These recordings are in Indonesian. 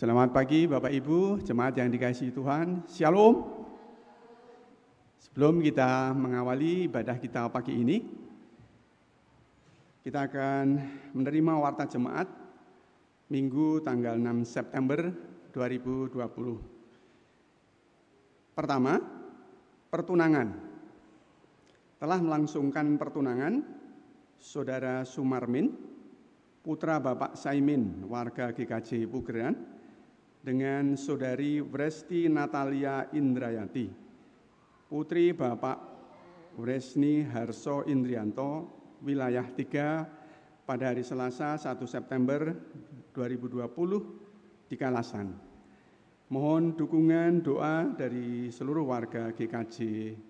Selamat pagi Bapak Ibu, jemaat yang dikasihi Tuhan. Shalom. Sebelum kita mengawali ibadah kita pagi ini, kita akan menerima warta jemaat Minggu tanggal 6 September 2020. Pertama, pertunangan. Telah melangsungkan pertunangan Saudara Sumarmin, putra Bapak Saimin, warga GKJ Pugeran, dengan Saudari Wresti Natalia Indrayati, putri Bapak Wresni Harso Indrianto, wilayah 3 pada hari Selasa 1 September 2020 di Kalasan. Mohon dukungan doa dari seluruh warga GKJ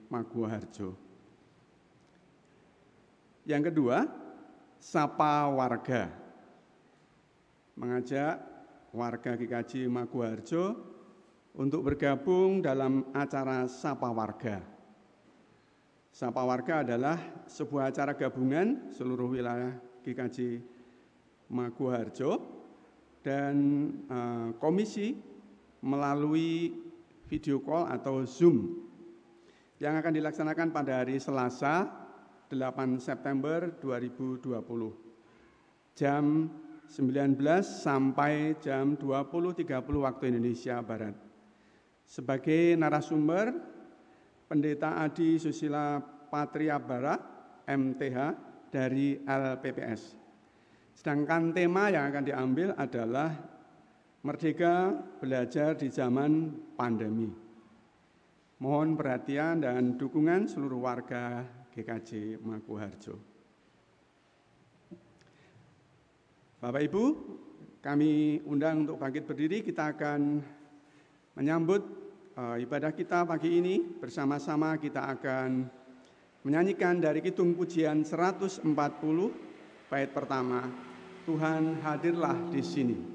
Magua Harjo. Yang kedua, sapa warga. Mengajak warga GKJ Maguwarjo untuk bergabung dalam acara Sapa Warga. Sapa Warga adalah sebuah acara gabungan seluruh wilayah GKJ Maguwarjo dan uh, komisi melalui video call atau Zoom yang akan dilaksanakan pada hari Selasa 8 September 2020 jam 19 sampai jam 20.30 waktu Indonesia Barat. Sebagai narasumber, Pendeta Adi Susila Patria Bara, MTH, dari LPPS. Sedangkan tema yang akan diambil adalah Merdeka Belajar di Zaman Pandemi. Mohon perhatian dan dukungan seluruh warga GKJ Makuharjo. Bapak Ibu, kami undang untuk bangkit berdiri, kita akan menyambut uh, ibadah kita pagi ini. Bersama-sama kita akan menyanyikan dari Kitung Pujian 140, bait pertama, Tuhan hadirlah di sini.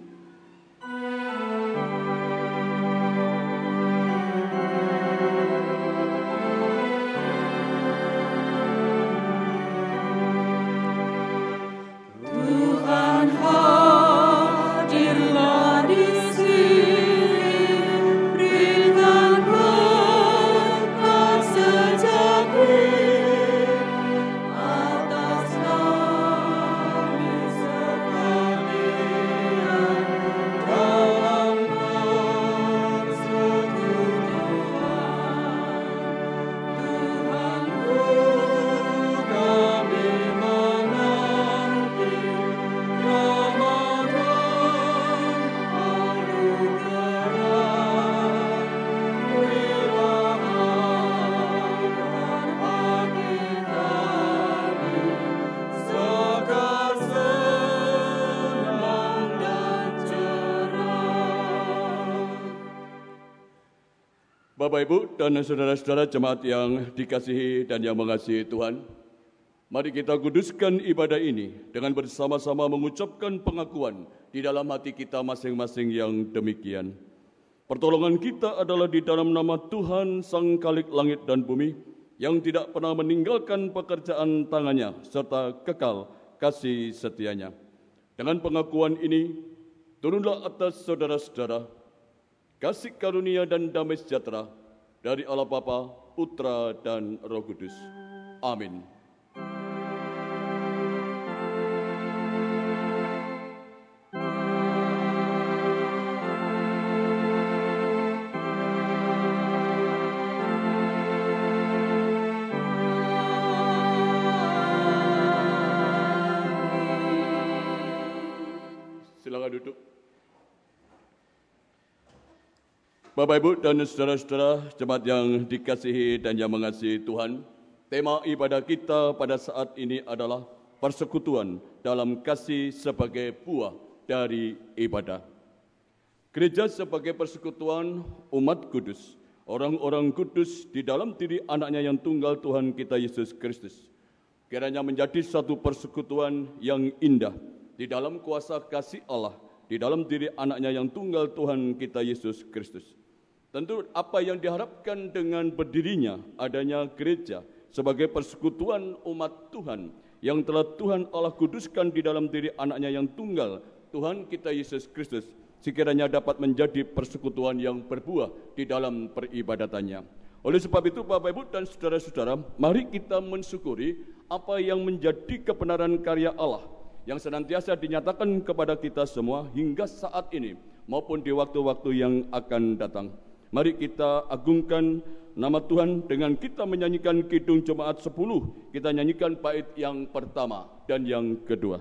Dan saudara-saudara jemaat yang dikasihi dan yang mengasihi Tuhan, mari kita kuduskan ibadah ini dengan bersama-sama mengucapkan pengakuan di dalam hati kita masing-masing yang demikian. Pertolongan kita adalah di dalam nama Tuhan Sang Kalik Langit dan Bumi yang tidak pernah meninggalkan pekerjaan tangannya serta kekal kasih setianya. Dengan pengakuan ini, turunlah atas saudara-saudara kasih karunia dan damai sejahtera dari Allah Bapa, Putra, dan Roh Kudus. Amin. Silakan duduk. Bapak Ibu dan saudara-saudara jemaat yang dikasihi dan yang mengasihi Tuhan, tema ibadah kita pada saat ini adalah persekutuan dalam kasih sebagai buah dari ibadah. Gereja sebagai persekutuan umat kudus, orang-orang kudus di dalam diri anaknya yang tunggal Tuhan kita Yesus Kristus. Kiranya menjadi satu persekutuan yang indah di dalam kuasa kasih Allah, di dalam diri anaknya yang tunggal Tuhan kita Yesus Kristus. Tentu apa yang diharapkan dengan berdirinya adanya gereja sebagai persekutuan umat Tuhan yang telah Tuhan Allah kuduskan di dalam diri anaknya yang tunggal, Tuhan kita Yesus Kristus, sekiranya dapat menjadi persekutuan yang berbuah di dalam peribadatannya. Oleh sebab itu Bapak Ibu dan saudara-saudara, mari kita mensyukuri apa yang menjadi kebenaran karya Allah yang senantiasa dinyatakan kepada kita semua hingga saat ini maupun di waktu-waktu yang akan datang. Mari kita agungkan nama Tuhan dengan kita menyanyikan Kidung Jemaat 10. Kita nyanyikan bait yang pertama dan yang kedua.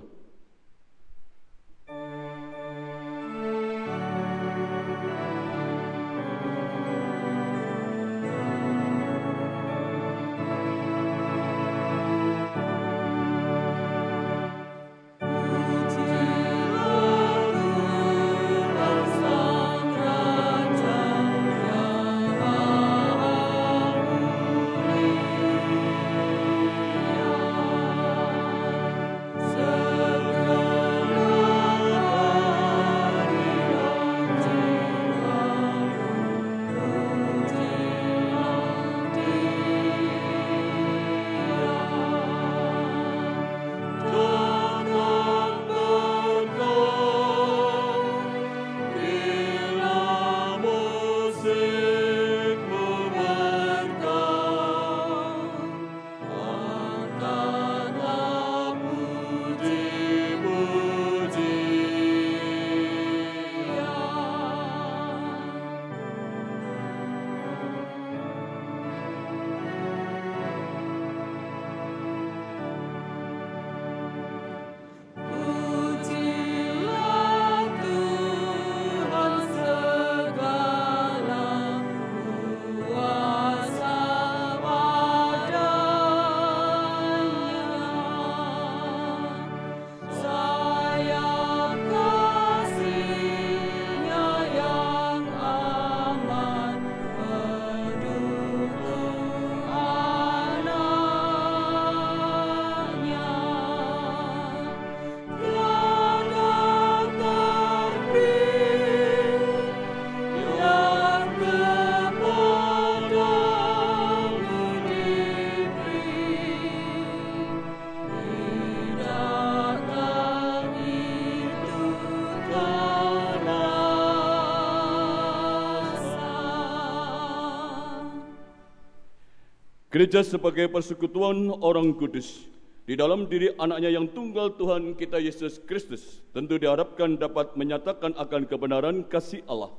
Gereja sebagai persekutuan orang kudus. Di dalam diri anaknya yang tunggal Tuhan kita Yesus Kristus tentu diharapkan dapat menyatakan akan kebenaran kasih Allah.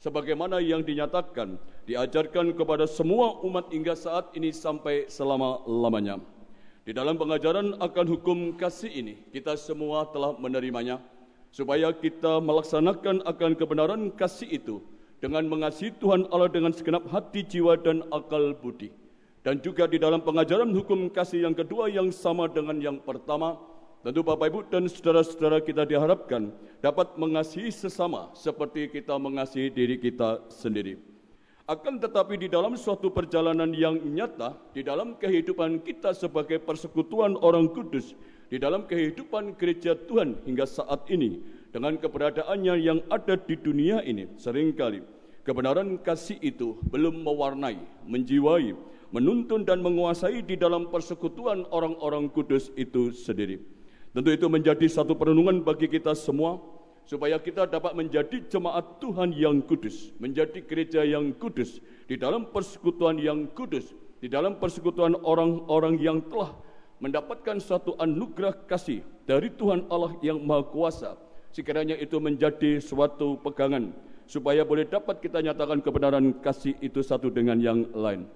Sebagaimana yang dinyatakan diajarkan kepada semua umat hingga saat ini sampai selama-lamanya. Di dalam pengajaran akan hukum kasih ini kita semua telah menerimanya supaya kita melaksanakan akan kebenaran kasih itu dengan mengasihi Tuhan Allah dengan segenap hati, jiwa dan akal budi dan juga di dalam pengajaran hukum kasih yang kedua yang sama dengan yang pertama, tentu Bapak Ibu dan saudara-saudara kita diharapkan dapat mengasihi sesama seperti kita mengasihi diri kita sendiri. Akan tetapi di dalam suatu perjalanan yang nyata, di dalam kehidupan kita sebagai persekutuan orang kudus, di dalam kehidupan gereja Tuhan hingga saat ini, dengan keberadaannya yang ada di dunia ini, sering kali kebenaran kasih itu belum mewarnai, menjiwai, menuntun dan menguasai di dalam persekutuan orang-orang kudus itu sendiri. Tentu itu menjadi satu perenungan bagi kita semua supaya kita dapat menjadi jemaat Tuhan yang kudus, menjadi gereja yang kudus di dalam persekutuan yang kudus, di dalam persekutuan orang-orang yang telah mendapatkan suatu anugerah kasih dari Tuhan Allah yang Maha Kuasa. Sekiranya itu menjadi suatu pegangan supaya boleh dapat kita nyatakan kebenaran kasih itu satu dengan yang lain.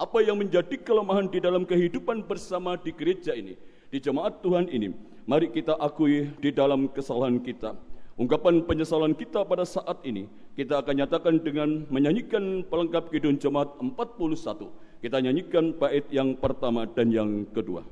Apa yang menjadi kelemahan di dalam kehidupan bersama di gereja ini, di jemaat Tuhan ini, mari kita akui di dalam kesalahan kita. Ungkapan penyesalan kita pada saat ini, kita akan nyatakan dengan menyanyikan pelengkap Kidung Jemaat 41. Kita nyanyikan bait yang pertama dan yang kedua.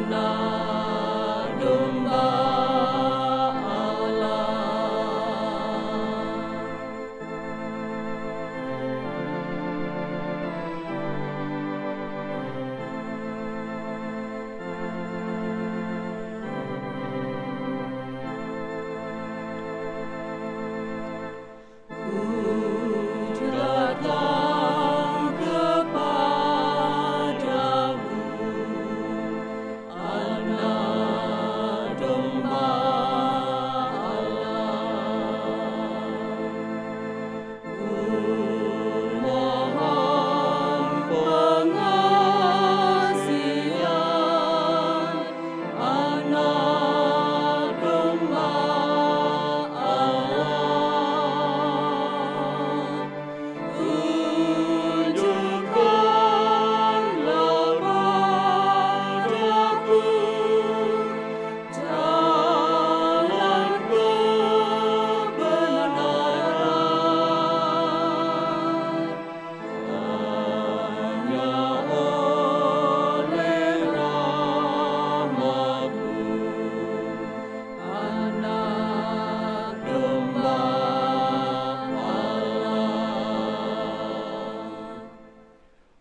Anna.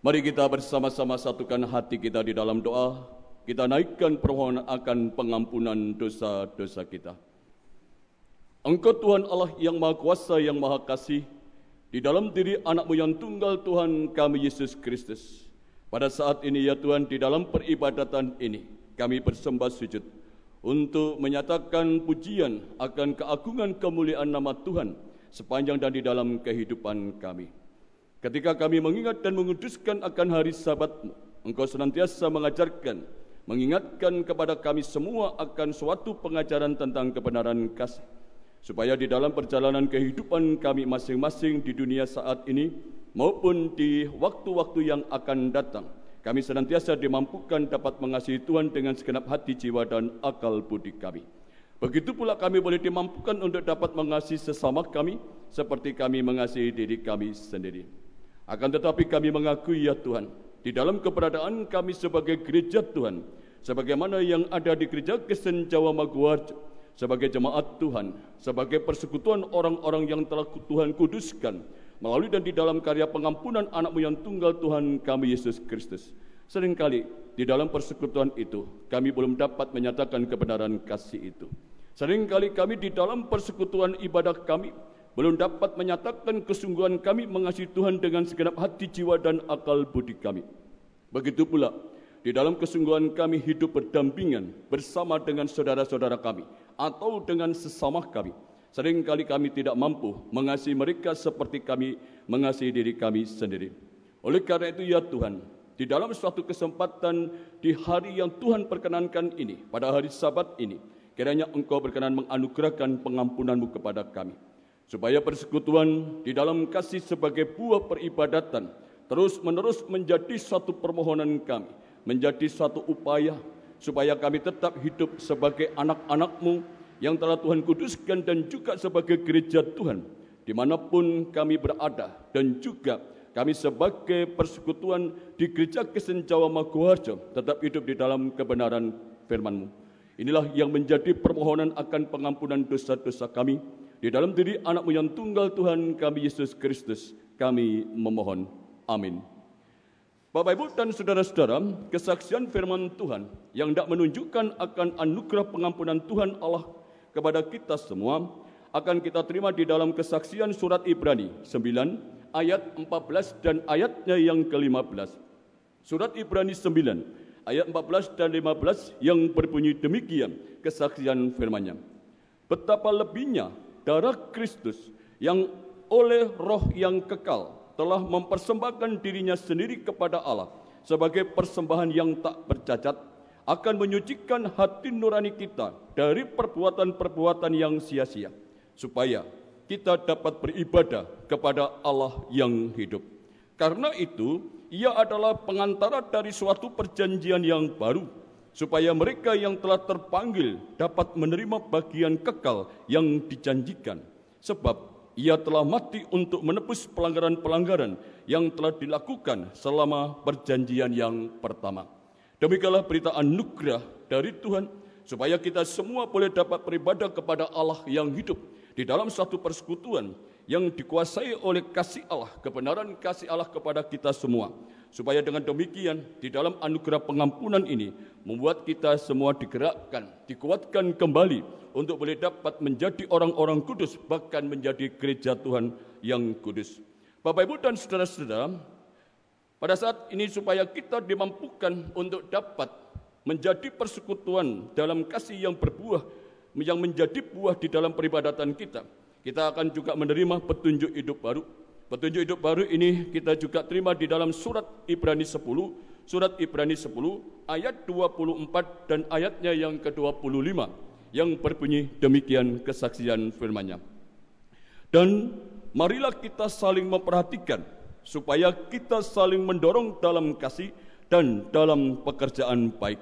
Mari kita bersama-sama satukan hati kita di dalam doa. Kita naikkan permohonan akan pengampunan dosa-dosa kita. Engkau Tuhan Allah yang Maha Kuasa, yang Maha Kasih, di dalam diri anakmu yang tunggal Tuhan kami Yesus Kristus. Pada saat ini ya Tuhan, di dalam peribadatan ini, kami bersembah sujud untuk menyatakan pujian akan keagungan kemuliaan nama Tuhan sepanjang dan di dalam kehidupan kami. Ketika kami mengingat dan menguduskan akan hari sabatmu, engkau senantiasa mengajarkan, mengingatkan kepada kami semua akan suatu pengajaran tentang kebenaran kasih. Supaya di dalam perjalanan kehidupan kami masing-masing di dunia saat ini, maupun di waktu-waktu yang akan datang, kami senantiasa dimampukan dapat mengasihi Tuhan dengan segenap hati, jiwa, dan akal budi kami. Begitu pula kami boleh dimampukan untuk dapat mengasihi sesama kami, seperti kami mengasihi diri kami sendiri. Akan tetapi kami mengakui ya Tuhan, di dalam keberadaan kami sebagai gereja Tuhan, sebagaimana yang ada di gereja Kristen Jawa Maguwarjo, sebagai jemaat Tuhan, sebagai persekutuan orang-orang yang telah Tuhan kuduskan, melalui dan di dalam karya pengampunan anakmu yang tunggal Tuhan kami Yesus Kristus. Seringkali di dalam persekutuan itu kami belum dapat menyatakan kebenaran kasih itu. Seringkali kami di dalam persekutuan ibadah kami belum dapat menyatakan kesungguhan kami mengasihi Tuhan dengan segenap hati, jiwa, dan akal budi kami. Begitu pula, di dalam kesungguhan kami hidup berdampingan bersama dengan saudara-saudara kami atau dengan sesama kami. Seringkali kami tidak mampu mengasihi mereka seperti kami mengasihi diri kami sendiri. Oleh karena itu ya Tuhan, di dalam suatu kesempatan di hari yang Tuhan perkenankan ini, pada hari sabat ini, kiranya Engkau berkenan menganugerahkan pengampunanmu kepada kami supaya persekutuan di dalam kasih sebagai buah peribadatan terus-menerus menjadi satu permohonan kami, menjadi satu upaya supaya kami tetap hidup sebagai anak-anakmu yang telah Tuhan kuduskan dan juga sebagai gereja Tuhan di mana pun kami berada dan juga kami sebagai persekutuan di gereja Kristen Jawa Maguwarjo tetap hidup di dalam kebenaran firman-Mu. Inilah yang menjadi permohonan akan pengampunan dosa-dosa kami di dalam diri anakmu yang tunggal Tuhan kami Yesus Kristus, kami memohon. Amin. Bapak Ibu dan Saudara-saudara, kesaksian firman Tuhan yang tidak menunjukkan akan anugerah pengampunan Tuhan Allah kepada kita semua akan kita terima di dalam kesaksian surat Ibrani 9 ayat 14 dan ayatnya yang ke-15. Surat Ibrani 9 ayat 14 dan 15 yang berbunyi demikian kesaksian firman-Nya. Betapa lebihnya darah Kristus yang oleh roh yang kekal telah mempersembahkan dirinya sendiri kepada Allah sebagai persembahan yang tak bercacat akan menyucikan hati nurani kita dari perbuatan-perbuatan yang sia-sia supaya kita dapat beribadah kepada Allah yang hidup. Karena itu, ia adalah pengantara dari suatu perjanjian yang baru supaya mereka yang telah terpanggil dapat menerima bagian kekal yang dijanjikan. Sebab ia telah mati untuk menebus pelanggaran-pelanggaran yang telah dilakukan selama perjanjian yang pertama. Demikianlah berita anugerah dari Tuhan supaya kita semua boleh dapat beribadah kepada Allah yang hidup di dalam satu persekutuan yang dikuasai oleh kasih Allah, kebenaran kasih Allah kepada kita semua supaya dengan demikian di dalam anugerah pengampunan ini membuat kita semua digerakkan, dikuatkan kembali untuk boleh dapat menjadi orang-orang kudus bahkan menjadi gereja Tuhan yang kudus. Bapak Ibu dan saudara-saudara, pada saat ini supaya kita dimampukan untuk dapat menjadi persekutuan dalam kasih yang berbuah yang menjadi buah di dalam peribadatan kita. Kita akan juga menerima petunjuk hidup baru Petunjuk hidup baru ini kita juga terima di dalam surat Ibrani 10, surat Ibrani 10 ayat 24 dan ayatnya yang ke-25 yang berbunyi demikian kesaksian firman-Nya. Dan marilah kita saling memperhatikan supaya kita saling mendorong dalam kasih dan dalam pekerjaan baik.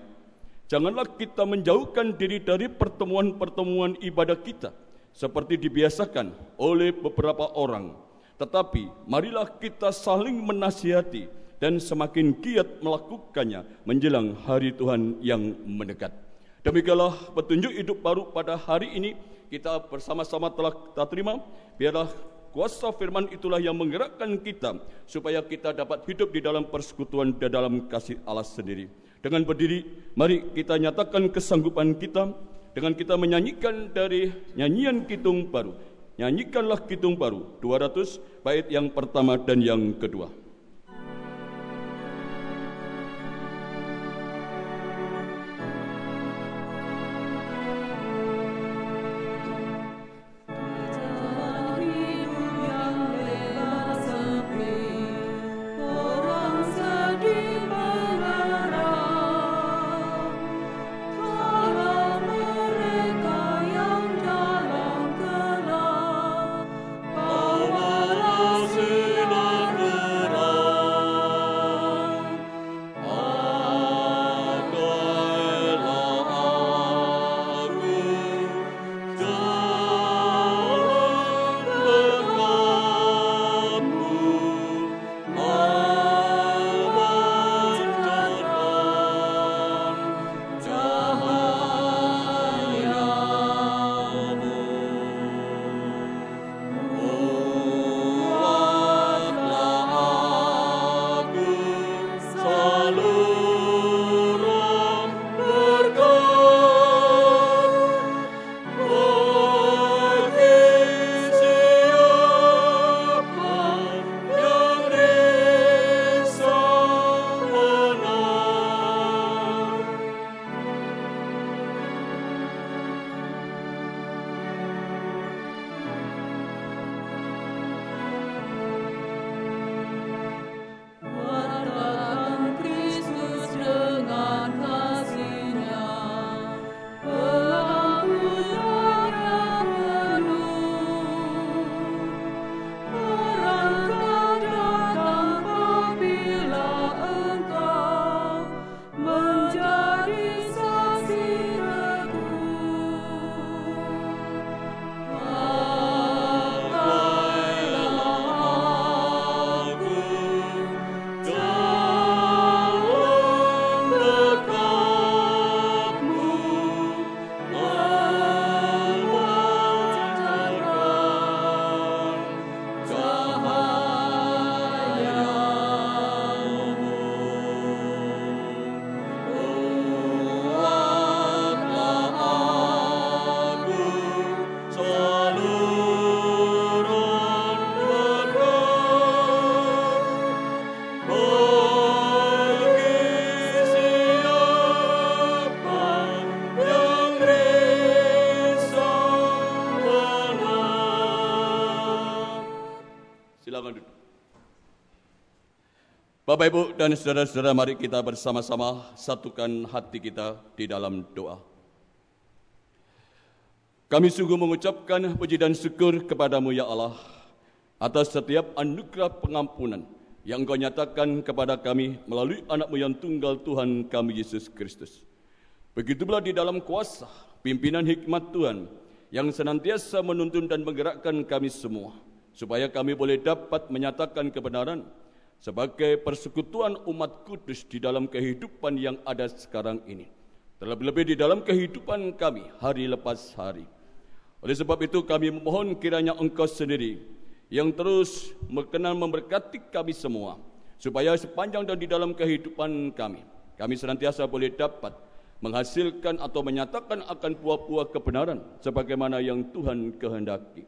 Janganlah kita menjauhkan diri dari pertemuan-pertemuan ibadah kita seperti dibiasakan oleh beberapa orang tetapi marilah kita saling menasihati dan semakin giat melakukannya menjelang hari Tuhan yang mendekat. Demikianlah petunjuk hidup baru pada hari ini kita bersama-sama telah kita terima. Biarlah kuasa firman itulah yang menggerakkan kita supaya kita dapat hidup di dalam persekutuan dan dalam kasih Allah sendiri. Dengan berdiri, mari kita nyatakan kesanggupan kita dengan kita menyanyikan dari nyanyian Kitung Baru. Nyanyikanlah Kitung Baru 200 bait yang pertama dan yang kedua. Bapak Ibu dan saudara-saudara mari kita bersama-sama satukan hati kita di dalam doa. Kami sungguh mengucapkan puji dan syukur kepadamu ya Allah atas setiap anugerah pengampunan yang Engkau nyatakan kepada kami melalui anakmu yang tunggal Tuhan kami Yesus Kristus. Begitu pula di dalam kuasa pimpinan hikmat Tuhan yang senantiasa menuntun dan menggerakkan kami semua supaya kami boleh dapat menyatakan kebenaran sebagai persekutuan umat kudus di dalam kehidupan yang ada sekarang ini. Terlebih-lebih di dalam kehidupan kami hari lepas hari. Oleh sebab itu kami memohon kiranya engkau sendiri yang terus berkenan memberkati kami semua. Supaya sepanjang dan di dalam kehidupan kami, kami senantiasa boleh dapat menghasilkan atau menyatakan akan buah-buah kebenaran sebagaimana yang Tuhan kehendaki.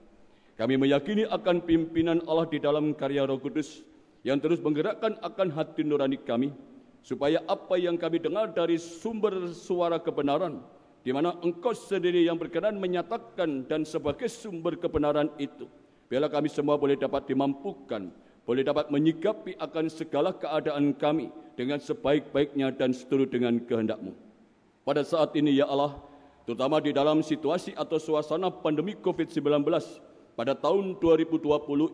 Kami meyakini akan pimpinan Allah di dalam karya Roh Kudus yang terus menggerakkan akan hati nurani kami supaya apa yang kami dengar dari sumber suara kebenaran di mana engkau sendiri yang berkenan menyatakan dan sebagai sumber kebenaran itu. Biarlah kami semua boleh dapat dimampukan boleh dapat menyikapi akan segala keadaan kami dengan sebaik-baiknya dan seturut dengan kehendakmu. Pada saat ini ya Allah terutama di dalam situasi atau suasana pandemi COVID-19 pada tahun 2020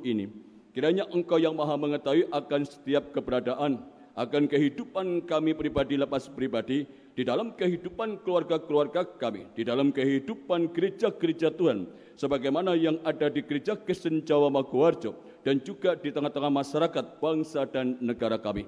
ini Kiranya engkau yang maha mengetahui akan setiap keberadaan, akan kehidupan kami pribadi lepas pribadi, di dalam kehidupan keluarga-keluarga kami, di dalam kehidupan gereja-gereja Tuhan, sebagaimana yang ada di gereja Kristen Jawa Maguwarjo, dan juga di tengah-tengah masyarakat, bangsa dan negara kami.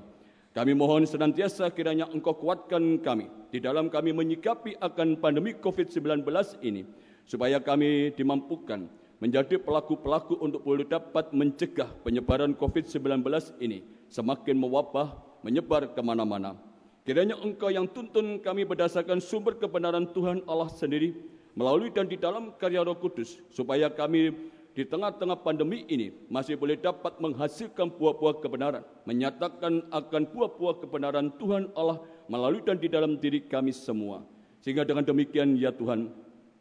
Kami mohon senantiasa kiranya engkau kuatkan kami, di dalam kami menyikapi akan pandemi COVID-19 ini, supaya kami dimampukan menjadi pelaku-pelaku untuk boleh dapat mencegah penyebaran COVID-19 ini semakin mewabah, menyebar ke mana-mana. Kiranya Engkau yang tuntun kami berdasarkan sumber kebenaran Tuhan Allah sendiri, melalui dan di dalam karya Roh Kudus, supaya kami di tengah-tengah pandemi ini masih boleh dapat menghasilkan buah-buah kebenaran, menyatakan akan buah-buah kebenaran Tuhan Allah melalui dan di dalam diri kami semua. Sehingga dengan demikian ya Tuhan,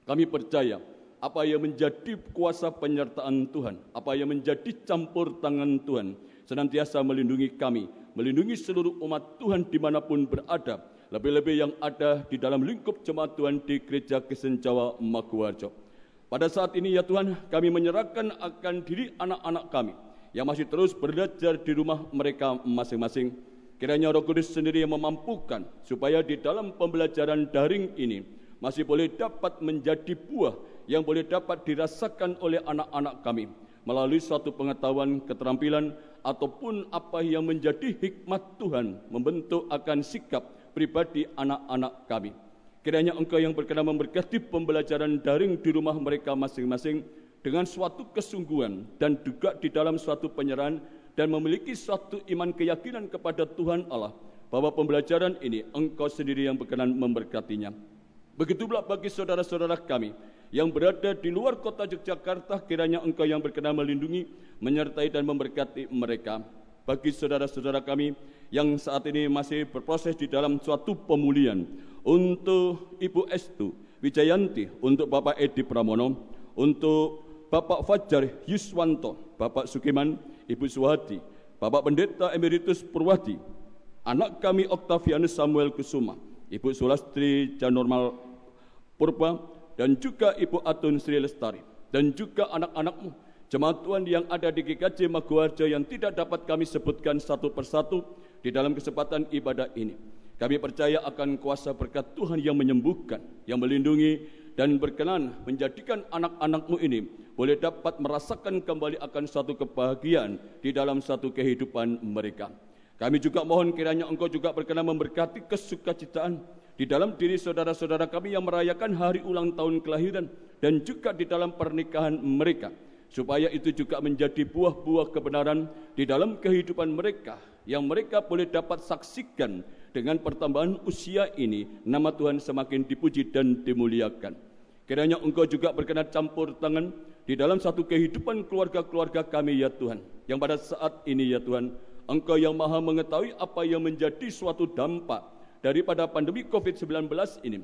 kami percaya apa yang menjadi kuasa penyertaan Tuhan, apa yang menjadi campur tangan Tuhan, senantiasa melindungi kami, melindungi seluruh umat Tuhan di mana pun berada, lebih-lebih yang ada di dalam lingkup jemaat Tuhan di Gereja Kristen Jawa Maguwarjo. Pada saat ini ya Tuhan, kami menyerahkan akan diri anak-anak kami yang masih terus belajar di rumah mereka masing-masing. Kiranya Roh Kudus sendiri yang memampukan supaya di dalam pembelajaran daring ini masih boleh dapat menjadi buah yang boleh dapat dirasakan oleh anak-anak kami melalui suatu pengetahuan, keterampilan ataupun apa yang menjadi hikmat Tuhan membentuk akan sikap pribadi anak-anak kami. Kiranya engkau yang berkenan memberkati pembelajaran daring di rumah mereka masing-masing dengan suatu kesungguhan dan juga di dalam suatu penyerahan dan memiliki suatu iman keyakinan kepada Tuhan Allah bahwa pembelajaran ini engkau sendiri yang berkenan memberkatinya. Begitu pula bagi saudara-saudara kami yang berada di luar kota Yogyakarta, kiranya engkau yang berkenan melindungi, menyertai dan memberkati mereka. Bagi saudara-saudara kami yang saat ini masih berproses di dalam suatu pemulihan, untuk Ibu Estu Wijayanti, untuk Bapak Edi Pramono, untuk Bapak Fajar Yuswanto, Bapak Sukiman, Ibu Suhati, Bapak Pendeta Emeritus Purwadi, anak kami Octavianus Samuel Kusuma, Ibu Sulastri Janormal Purba, dan juga Ibu Atun Sri Lestari, dan juga anak-anakmu, jemaat Tuhan yang ada di GKJ Maguwarjo yang tidak dapat kami sebutkan satu persatu di dalam kesempatan ibadah ini. Kami percaya akan kuasa berkat Tuhan yang menyembuhkan, yang melindungi, dan berkenan menjadikan anak-anakmu ini boleh dapat merasakan kembali akan suatu kebahagiaan di dalam satu kehidupan mereka. Kami juga mohon kiranya engkau juga berkenan memberkati kesukacitaan di dalam diri saudara-saudara kami yang merayakan hari ulang tahun kelahiran dan juga di dalam pernikahan mereka supaya itu juga menjadi buah-buah kebenaran di dalam kehidupan mereka yang mereka boleh dapat saksikan dengan pertambahan usia ini, nama Tuhan semakin dipuji dan dimuliakan. Kiranya Engkau juga berkenan campur tangan di dalam satu kehidupan keluarga-keluarga kami ya Tuhan. Yang pada saat ini ya Tuhan, Engkau yang maha mengetahui apa yang menjadi suatu dampak daripada pandemi COVID-19 ini.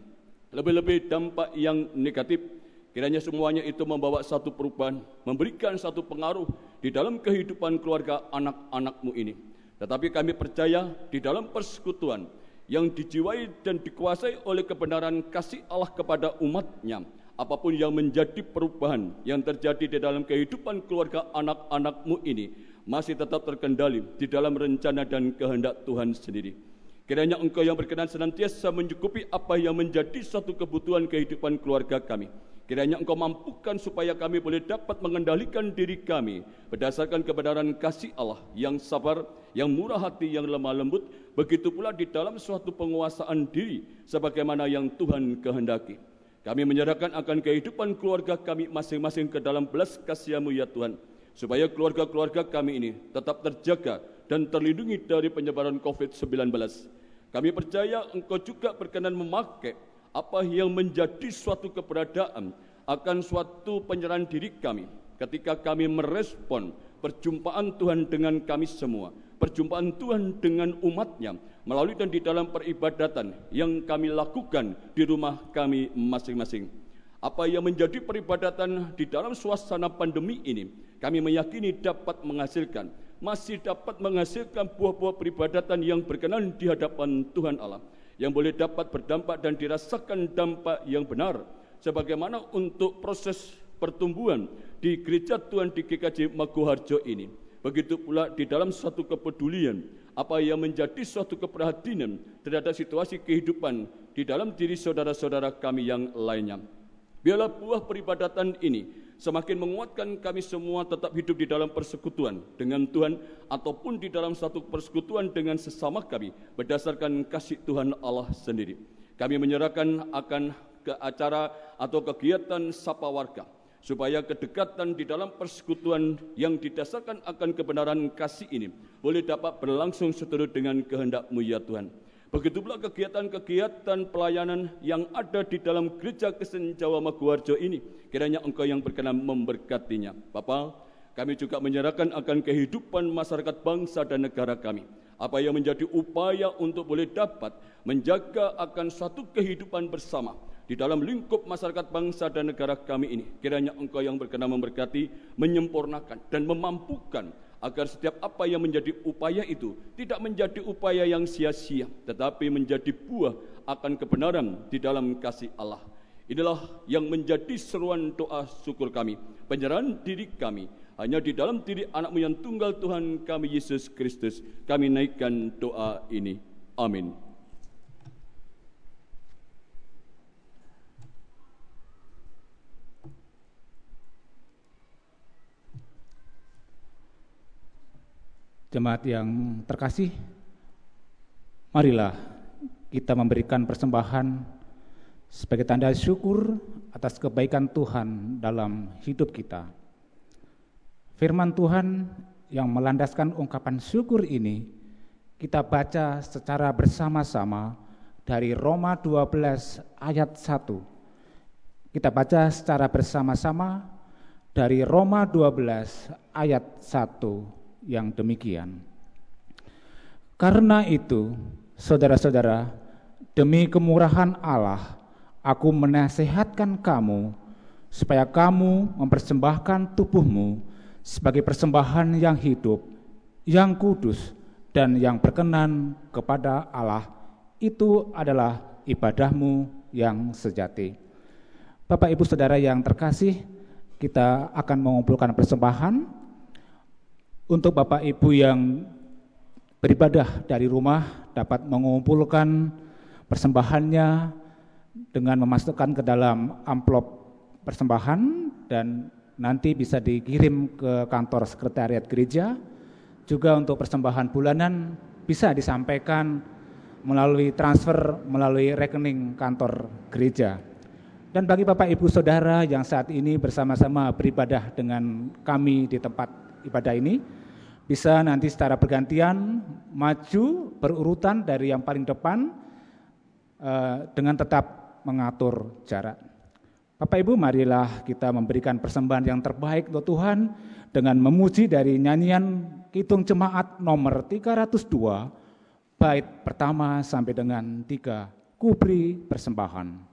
Lebih-lebih dampak yang negatif. Kiranya semuanya itu membawa satu perubahan, memberikan satu pengaruh di dalam kehidupan keluarga anak-anakmu ini. Tetapi kami percaya di dalam persekutuan yang dijiwai dan dikuasai oleh kebenaran kasih Allah kepada umatnya, apa pun yang menjadi perubahan yang terjadi di dalam kehidupan keluarga anak-anakmu ini, masih tetap terkendali di dalam rencana dan kehendak Tuhan sendiri. Kiranya engkau yang berkenan senantiasa mencukupi apa yang menjadi satu kebutuhan kehidupan keluarga kami. Kiranya engkau mampukan supaya kami boleh dapat mengendalikan diri kami berdasarkan kebenaran kasih Allah yang sabar, yang murah hati, yang lemah lembut. Begitu pula di dalam suatu penguasaan diri sebagaimana yang Tuhan kehendaki. Kami menyerahkan akan kehidupan keluarga kami masing-masing ke dalam belas kasihamu ya Tuhan. Supaya keluarga-keluarga kami ini tetap terjaga dan terlindungi dari penyebaran COVID-19. Kami percaya engkau juga berkenan memakai apa yang menjadi suatu keberadaan akan suatu penyerahan diri kami ketika kami merespon perjumpaan Tuhan dengan kami semua, perjumpaan Tuhan dengan umatnya melalui dan di dalam peribadatan yang kami lakukan di rumah kami masing-masing. Apa yang menjadi peribadatan di dalam suasana pandemi ini, kami meyakini dapat menghasilkan, masih dapat menghasilkan buah-buah peribadatan yang berkenan di hadapan Tuhan Allah yang boleh dapat berdampak dan dirasakan dampak yang benar sebagaimana untuk proses pertumbuhan di gereja Tuhan di GKJ Maguharjo ini. Begitu pula di dalam suatu kepedulian, apa yang menjadi suatu keperhatian terhadap situasi kehidupan di dalam diri saudara-saudara kami yang lainnya. Biarlah buah peribadatan ini semakin menguatkan kami semua tetap hidup di dalam persekutuan dengan Tuhan ataupun di dalam satu persekutuan dengan sesama kami berdasarkan kasih Tuhan Allah sendiri. Kami menyerahkan akan ke acara atau kegiatan sapa warga supaya kedekatan di dalam persekutuan yang didasarkan akan kebenaran kasih ini boleh dapat berlangsung seturut dengan kehendakmu ya Tuhan. Begitu pula kegiatan-kegiatan pelayanan yang ada di dalam gereja Kristen Jawa Maguwarjo ini. Kiranya engkau yang berkenan memberkatinya. Bapak, kami juga menyerahkan akan kehidupan masyarakat bangsa dan negara kami. Apa yang menjadi upaya untuk boleh dapat menjaga akan suatu kehidupan bersama di dalam lingkup masyarakat bangsa dan negara kami ini. Kiranya engkau yang berkenan memberkati, menyempurnakan dan memampukan agar setiap apa yang menjadi upaya itu tidak menjadi upaya yang sia-sia, tetapi menjadi buah akan kebenaran di dalam kasih Allah. Inilah yang menjadi seruan doa syukur kami, penyerahan diri kami, hanya di dalam diri anakmu yang tunggal Tuhan kami Yesus Kristus, kami naikkan doa ini. Amin. Jemaat yang terkasih, marilah kita memberikan persembahan sebagai tanda syukur atas kebaikan Tuhan dalam hidup kita. Firman Tuhan yang melandaskan ungkapan syukur ini kita baca secara bersama-sama dari Roma 12 ayat 1. Kita baca secara bersama-sama dari Roma 12 ayat 1 yang demikian. Karena itu, saudara-saudara, demi kemurahan Allah, aku menasehatkan kamu supaya kamu mempersembahkan tubuhmu sebagai persembahan yang hidup, yang kudus, dan yang berkenan kepada Allah. Itu adalah ibadahmu yang sejati. Bapak, ibu, saudara yang terkasih, kita akan mengumpulkan persembahan untuk Bapak Ibu yang beribadah dari rumah dapat mengumpulkan persembahannya dengan memasukkan ke dalam amplop persembahan dan nanti bisa dikirim ke kantor sekretariat gereja. Juga untuk persembahan bulanan bisa disampaikan melalui transfer melalui rekening kantor gereja. Dan bagi Bapak Ibu Saudara yang saat ini bersama-sama beribadah dengan kami di tempat ibadah ini, bisa nanti secara bergantian maju berurutan dari yang paling depan eh, dengan tetap mengatur jarak. Bapak Ibu marilah kita memberikan persembahan yang terbaik untuk Tuhan dengan memuji dari nyanyian Kitung Jemaat nomor 302 bait pertama sampai dengan tiga kubri persembahan.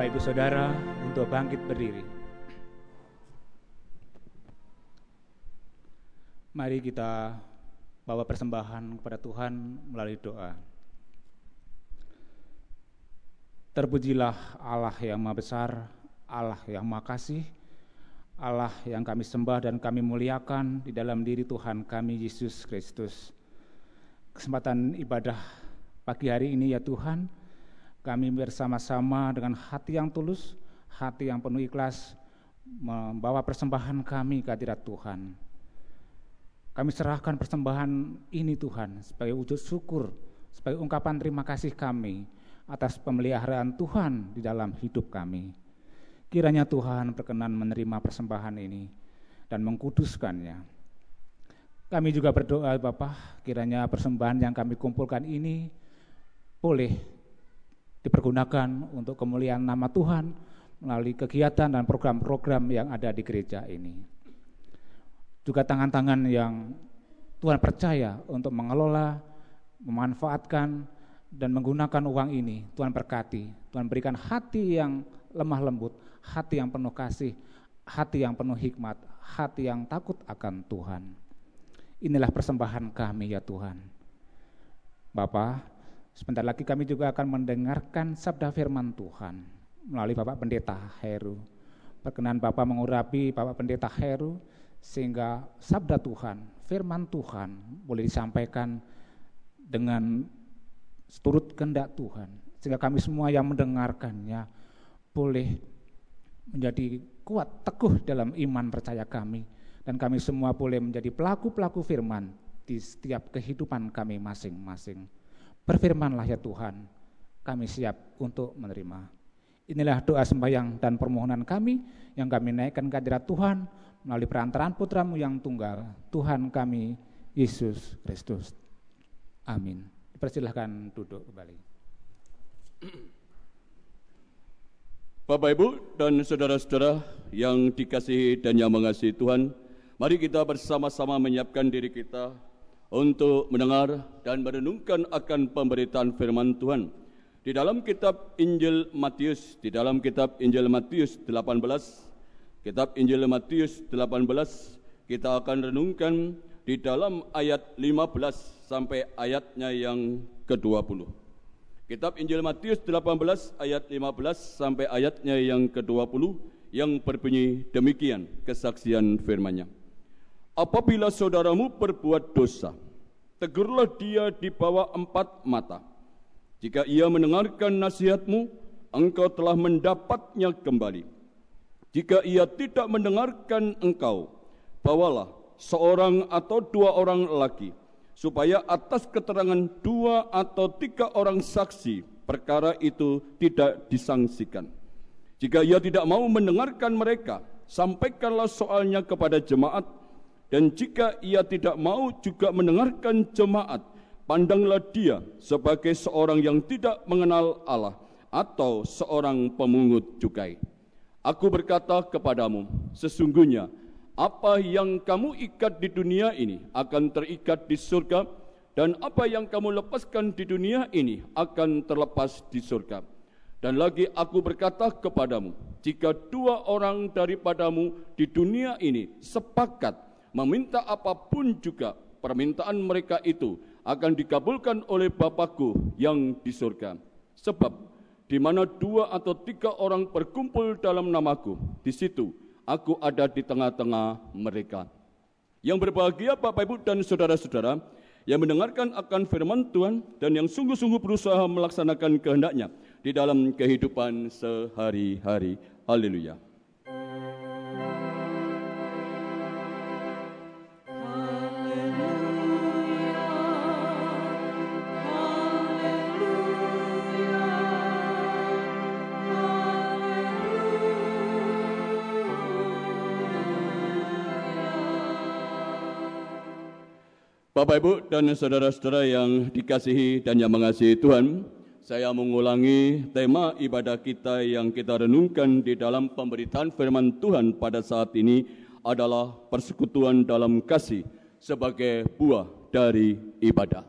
Bapak Ibu Saudara untuk bangkit berdiri. Mari kita bawa persembahan kepada Tuhan melalui doa. Terpujilah Allah yang Maha Besar, Allah yang Maha Kasih, Allah yang kami sembah dan kami muliakan di dalam diri Tuhan kami Yesus Kristus. Kesempatan ibadah pagi hari ini ya Tuhan, kami bersama-sama dengan hati yang tulus, hati yang penuh ikhlas, membawa persembahan kami ke hadirat Tuhan. Kami serahkan persembahan ini Tuhan sebagai wujud syukur, sebagai ungkapan terima kasih kami atas pemeliharaan Tuhan di dalam hidup kami. Kiranya Tuhan berkenan menerima persembahan ini dan mengkuduskannya. Kami juga berdoa Bapak, kiranya persembahan yang kami kumpulkan ini boleh dipergunakan untuk kemuliaan nama Tuhan melalui kegiatan dan program-program yang ada di gereja ini. Juga tangan-tangan yang Tuhan percaya untuk mengelola, memanfaatkan, dan menggunakan uang ini, Tuhan berkati. Tuhan berikan hati yang lemah lembut, hati yang penuh kasih, hati yang penuh hikmat, hati yang takut akan Tuhan. Inilah persembahan kami ya Tuhan. Bapak, sebentar lagi kami juga akan mendengarkan sabda firman Tuhan melalui Bapak Pendeta Heru. Perkenan Bapak mengurapi Bapak Pendeta Heru sehingga sabda Tuhan, firman Tuhan boleh disampaikan dengan seturut kehendak Tuhan. Sehingga kami semua yang mendengarkannya boleh menjadi kuat, teguh dalam iman percaya kami. Dan kami semua boleh menjadi pelaku-pelaku firman di setiap kehidupan kami masing-masing. Berfirmanlah ya Tuhan, kami siap untuk menerima. Inilah doa sembahyang dan permohonan kami yang kami naikkan ke hadirat Tuhan melalui perantaraan putramu yang tunggal, Tuhan kami, Yesus Kristus. Amin. Persilahkan duduk kembali. Bapak Ibu dan saudara-saudara yang dikasihi dan yang mengasihi Tuhan, mari kita bersama-sama menyiapkan diri kita untuk mendengar dan merenungkan akan pemberitaan firman Tuhan. Di dalam kitab Injil Matius, di dalam kitab Injil Matius 18, kitab Injil Matius 18, kita akan renungkan di dalam ayat 15 sampai ayatnya yang ke-20. Kitab Injil Matius 18 ayat 15 sampai ayatnya yang ke-20 yang berbunyi demikian kesaksian firman-Nya. Apabila saudaramu berbuat dosa, tegurlah dia di bawah empat mata. Jika ia mendengarkan nasihatmu, engkau telah mendapatnya kembali. Jika ia tidak mendengarkan engkau, bawalah seorang atau dua orang lagi supaya atas keterangan dua atau tiga orang saksi perkara itu tidak disangsikan. Jika ia tidak mau mendengarkan mereka, sampaikanlah soalnya kepada jemaat dan jika ia tidak mau juga mendengarkan jemaat, pandanglah dia sebagai seorang yang tidak mengenal Allah atau seorang pemungut cukai. Aku berkata kepadamu, sesungguhnya apa yang kamu ikat di dunia ini akan terikat di surga dan apa yang kamu lepaskan di dunia ini akan terlepas di surga. Dan lagi aku berkata kepadamu, jika dua orang daripadamu di dunia ini sepakat meminta apa pun juga permintaan mereka itu akan dikabulkan oleh Bapakku yang di surga. Sebab di mana dua atau tiga orang berkumpul dalam namaku, di situ aku ada di tengah-tengah mereka. Yang berbahagia Bapak Ibu dan saudara-saudara yang mendengarkan akan firman Tuhan dan yang sungguh-sungguh berusaha melaksanakan kehendaknya di dalam kehidupan sehari-hari. Haleluya. Bapak Ibu dan saudara-saudara yang dikasihi dan yang mengasihi Tuhan, saya mengulangi tema ibadah kita yang kita renungkan di dalam pemberitaan firman Tuhan pada saat ini adalah persekutuan dalam kasih sebagai buah dari ibadah.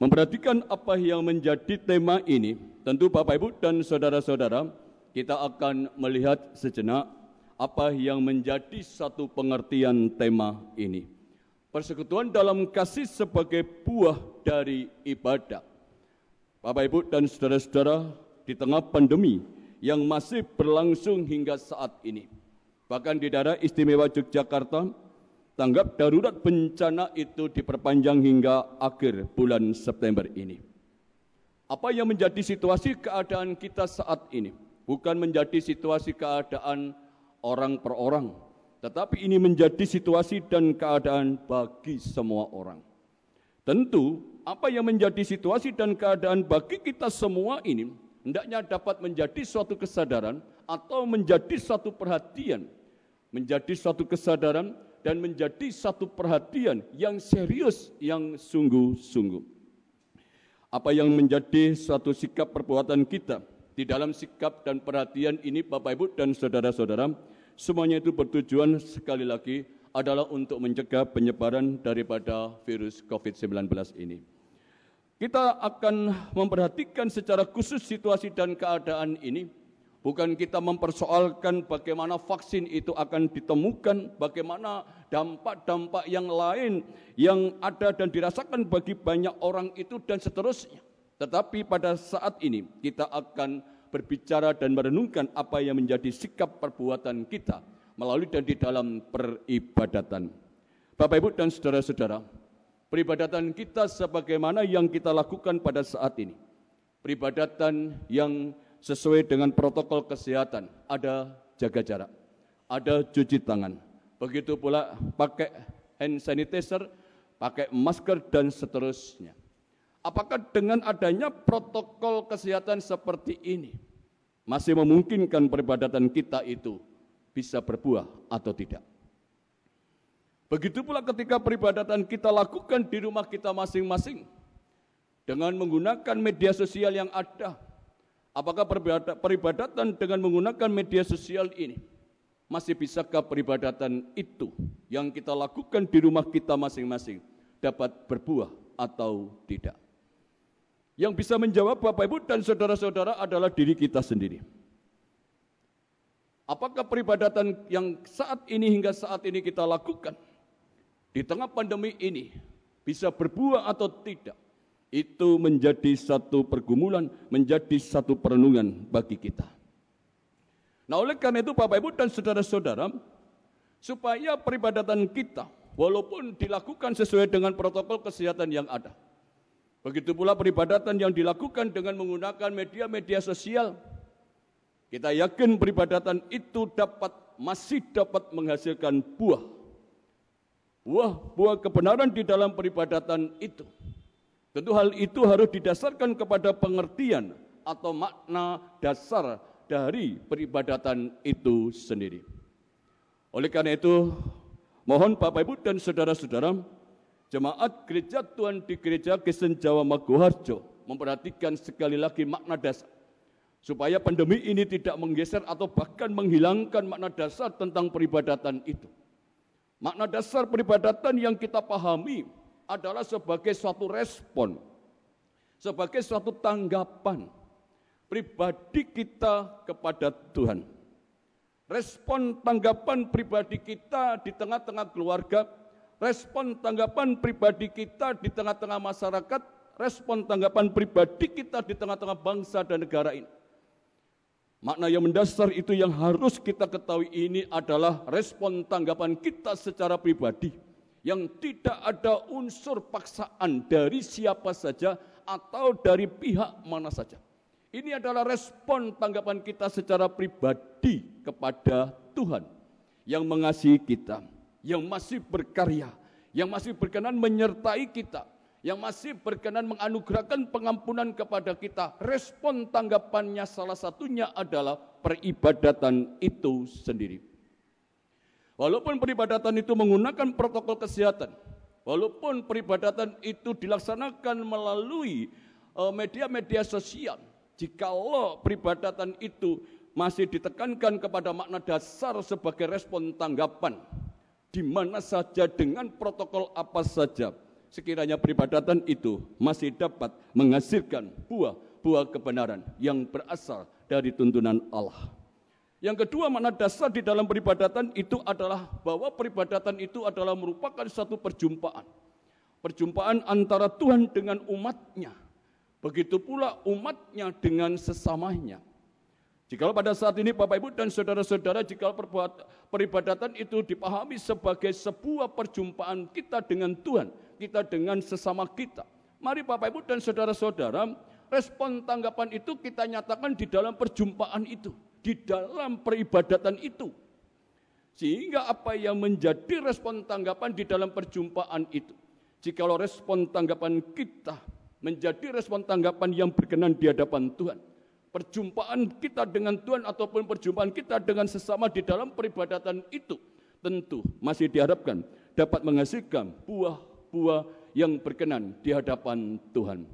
Memperhatikan apa yang menjadi tema ini, tentu Bapak Ibu dan saudara-saudara, kita akan melihat sejenak apa yang menjadi satu pengertian tema ini. Persekutuan dalam kasih sebagai buah dari ibadah. Bapak Ibu dan saudara-saudara, di tengah pandemi yang masih berlangsung hingga saat ini. Bahkan di daerah istimewa Yogyakarta, tanggap darurat bencana itu diperpanjang hingga akhir bulan September ini. Apa yang menjadi situasi keadaan kita saat ini? Bukan menjadi situasi keadaan orang per orang, tetapi ini menjadi situasi dan keadaan bagi semua orang. Tentu, apa yang menjadi situasi dan keadaan bagi kita semua ini hendaknya dapat menjadi suatu kesadaran atau menjadi suatu perhatian, menjadi suatu kesadaran dan menjadi satu perhatian yang serius, yang sungguh-sungguh apa yang menjadi suatu sikap perbuatan kita di dalam sikap dan perhatian ini Bapak Ibu dan saudara-saudara semuanya itu bertujuan sekali lagi adalah untuk mencegah penyebaran daripada virus COVID-19 ini. Kita akan memperhatikan secara khusus situasi dan keadaan ini Bukan kita mempersoalkan bagaimana vaksin itu akan ditemukan, bagaimana dampak-dampak yang lain yang ada dan dirasakan bagi banyak orang itu dan seterusnya. Tetapi pada saat ini kita akan berbicara dan merenungkan apa yang menjadi sikap perbuatan kita melalui dan di dalam peribadatan. Bapak Ibu dan saudara-saudara, peribadatan kita sebagaimana yang kita lakukan pada saat ini. Peribadatan yang sesuai dengan protokol kesehatan. Ada jaga jarak, ada cuci tangan. Begitu pula pakai hand sanitizer, pakai masker dan seterusnya. Apakah dengan adanya protokol kesehatan seperti ini masih memungkinkan peribadatan kita itu bisa berbuah atau tidak? Begitu pula ketika peribadatan kita lakukan di rumah kita masing-masing dengan menggunakan media sosial yang ada, Apakah peribadatan dengan menggunakan media sosial ini masih bisakah peribadatan itu yang kita lakukan di rumah kita masing-masing dapat berbuah atau tidak? Yang bisa menjawab Bapak Ibu dan saudara-saudara adalah diri kita sendiri. Apakah peribadatan yang saat ini hingga saat ini kita lakukan di tengah pandemi ini bisa berbuah atau tidak? itu menjadi satu pergumulan, menjadi satu perenungan bagi kita. Nah oleh karena itu Bapak Ibu dan Saudara-saudara, supaya peribadatan kita walaupun dilakukan sesuai dengan protokol kesehatan yang ada. Begitu pula peribadatan yang dilakukan dengan menggunakan media-media sosial. Kita yakin peribadatan itu dapat masih dapat menghasilkan buah. Buah-buah kebenaran di dalam peribadatan itu Tentu hal itu harus didasarkan kepada pengertian atau makna dasar dari peribadatan itu sendiri. Oleh karena itu, mohon Bapak Ibu dan saudara-saudara, jemaat gereja Tuhan di gereja Kristen Jawa Maguharjo memperhatikan sekali lagi makna dasar supaya pandemi ini tidak menggeser atau bahkan menghilangkan makna dasar tentang peribadatan itu. Makna dasar peribadatan yang kita pahami adalah sebagai suatu respon, sebagai suatu tanggapan pribadi kita kepada Tuhan. Respon tanggapan pribadi kita di tengah-tengah keluarga, respon tanggapan pribadi kita di tengah-tengah masyarakat, respon tanggapan pribadi kita di tengah-tengah bangsa dan negara ini. Makna yang mendasar itu yang harus kita ketahui ini adalah respon tanggapan kita secara pribadi yang tidak ada unsur paksaan dari siapa saja atau dari pihak mana saja. Ini adalah respon tanggapan kita secara pribadi kepada Tuhan yang mengasihi kita, yang masih berkarya, yang masih berkenan menyertai kita, yang masih berkenan menganugerahkan pengampunan kepada kita. Respon tanggapannya salah satunya adalah peribadatan itu sendiri. Walaupun peribadatan itu menggunakan protokol kesehatan, walaupun peribadatan itu dilaksanakan melalui eh, media-media sosial, jikalau peribadatan itu masih ditekankan kepada makna dasar sebagai respon tanggapan, di mana saja dengan protokol apa saja, sekiranya peribadatan itu masih dapat menghasilkan buah-buah kebenaran yang berasal dari tuntunan Allah. Yang kedua makna dasar di dalam peribadatan itu adalah bahwa peribadatan itu adalah merupakan satu perjumpaan. Perjumpaan antara Tuhan dengan umatnya. Begitu pula umatnya dengan sesamanya. Jika pada saat ini Bapak Ibu dan Saudara-saudara, jika peribadatan itu dipahami sebagai sebuah perjumpaan kita dengan Tuhan, kita dengan sesama kita. Mari Bapak Ibu dan Saudara-saudara, respon tanggapan itu kita nyatakan di dalam perjumpaan itu, di dalam peribadatan itu. Sehingga apa yang menjadi respon tanggapan di dalam perjumpaan itu. Jikalau respon tanggapan kita menjadi respon tanggapan yang berkenan di hadapan Tuhan perjumpaan kita dengan Tuhan ataupun perjumpaan kita dengan sesama di dalam peribadatan itu tentu masih diharapkan dapat menghasilkan buah-buah yang berkenan di hadapan Tuhan.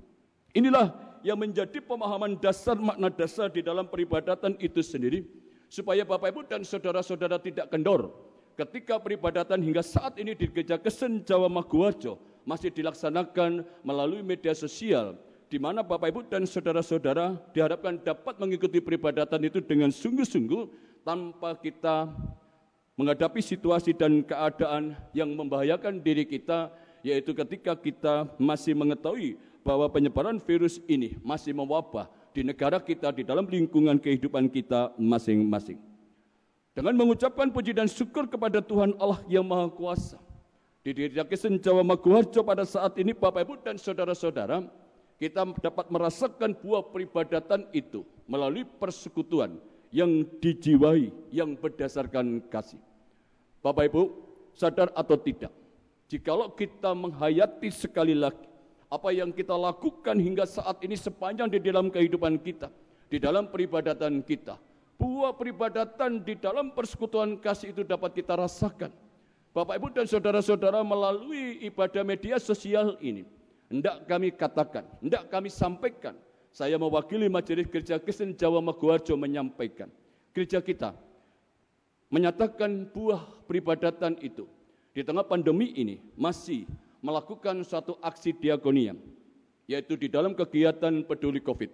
Inilah yang menjadi pemahaman dasar makna dasar di dalam peribadatan itu sendiri supaya Bapak Ibu dan saudara-saudara tidak kendor ketika peribadatan hingga saat ini di Gereja Kesen Jawa Maguwarjo masih dilaksanakan melalui media sosial di mana Bapak Ibu dan saudara-saudara diharapkan dapat mengikuti peribadatan itu dengan sungguh-sungguh tanpa kita menghadapi situasi dan keadaan yang membahayakan diri kita yaitu ketika kita masih mengetahui bahwa penyebaran virus ini masih mewabah di negara kita di dalam lingkungan kehidupan kita masing-masing. Dengan mengucapkan puji dan syukur kepada Tuhan Allah yang Maha Kuasa. Di Dirjakisen Jawa Maguwarjo pada saat ini Bapak Ibu dan Saudara-saudara, kita dapat merasakan buah peribadatan itu melalui persekutuan yang dijiwai, yang berdasarkan kasih. Bapak Ibu, sadar atau tidak, jikalau kita menghayati sekali lagi apa yang kita lakukan hingga saat ini sepanjang di dalam kehidupan kita, di dalam peribadatan kita, buah peribadatan di dalam persekutuan kasih itu dapat kita rasakan. Bapak Ibu dan saudara-saudara melalui ibadah media sosial ini, hendak kami katakan, hendak kami sampaikan. Saya mewakili Majelis Gereja Kristen Jawa Maguwarjo menyampaikan. Gereja kita menyatakan buah peribadatan itu di tengah pandemi ini masih melakukan suatu aksi diakonia yaitu di dalam kegiatan peduli Covid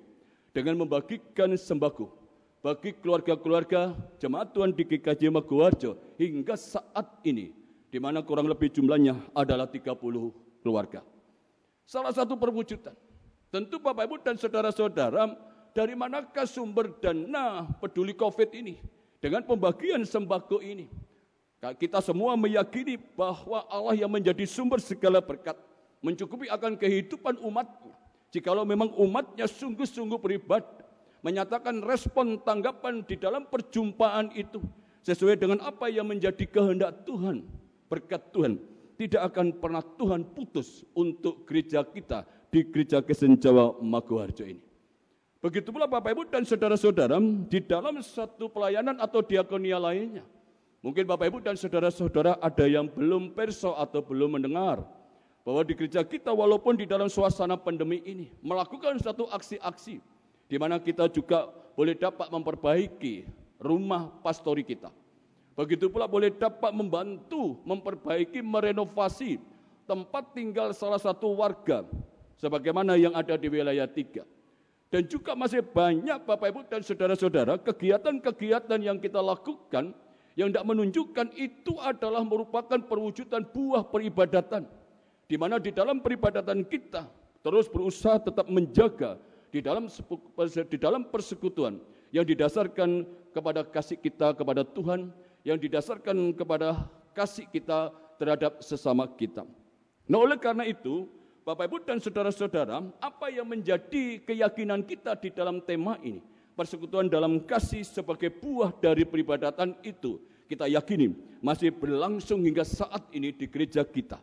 dengan membagikan sembako bagi keluarga-keluarga jemaat Tuhan di GKJ Maguwarjo hingga saat ini di mana kurang lebih jumlahnya adalah 30 keluarga. Salah satu perwujudan. Tentu Bapak Ibu dan saudara-saudara, dari manakah sumber dana peduli COVID ini? Dengan pembagian sembako ini. Kita semua meyakini bahwa Allah yang menjadi sumber segala berkat mencukupi akan kehidupan umatnya. Jikalau memang umatnya sungguh-sungguh beribadah, menyatakan respon tanggapan di dalam perjumpaan itu sesuai dengan apa yang menjadi kehendak Tuhan, berkat Tuhan tidak akan pernah Tuhan putus untuk gereja kita di gereja Kesen Jawa Maguwarjo ini. Begitu pula Bapak Ibu dan saudara-saudara di dalam satu pelayanan atau diakonia lainnya. Mungkin Bapak Ibu dan saudara-saudara ada yang belum perso atau belum mendengar bahwa di gereja kita walaupun di dalam suasana pandemi ini melakukan satu aksi-aksi di mana kita juga boleh dapat memperbaiki rumah pastori kita Begitu pula boleh dapat membantu, memperbaiki, merenovasi tempat tinggal salah satu warga sebagaimana yang ada di wilayah tiga. Dan juga masih banyak Bapak Ibu dan Saudara-saudara kegiatan-kegiatan yang kita lakukan yang tidak menunjukkan itu adalah merupakan perwujudan buah peribadatan. Di mana di dalam peribadatan kita terus berusaha tetap menjaga di dalam di dalam persekutuan yang didasarkan kepada kasih kita kepada Tuhan yang didasarkan kepada kasih kita terhadap sesama kita. Nah oleh karena itu, Bapak Ibu dan Saudara-saudara, apa yang menjadi keyakinan kita di dalam tema ini? Persekutuan dalam kasih sebagai buah dari peribadatan itu, kita yakini masih berlangsung hingga saat ini di gereja kita.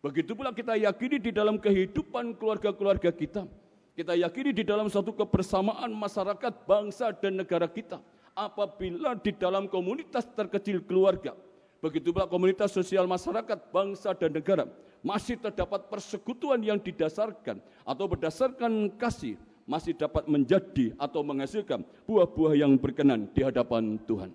Begitu pula kita yakini di dalam kehidupan keluarga-keluarga kita. Kita yakini di dalam satu kebersamaan masyarakat, bangsa, dan negara kita apabila di dalam komunitas terkecil keluarga, begitu pula komunitas sosial masyarakat, bangsa dan negara, masih terdapat persekutuan yang didasarkan atau berdasarkan kasih, masih dapat menjadi atau menghasilkan buah-buah yang berkenan di hadapan Tuhan.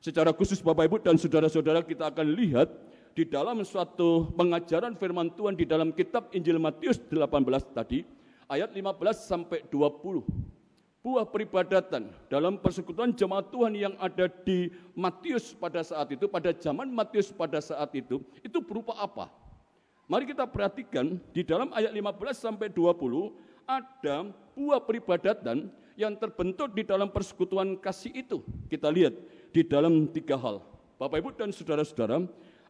Secara khusus Bapak Ibu dan Saudara-saudara kita akan lihat di dalam suatu pengajaran firman Tuhan di dalam kitab Injil Matius 18 tadi, ayat 15 sampai 20 buah peribadatan dalam persekutuan jemaat Tuhan yang ada di Matius pada saat itu, pada zaman Matius pada saat itu, itu berupa apa? Mari kita perhatikan di dalam ayat 15 sampai 20 ada buah peribadatan yang terbentuk di dalam persekutuan kasih itu. Kita lihat di dalam tiga hal. Bapak Ibu dan saudara-saudara,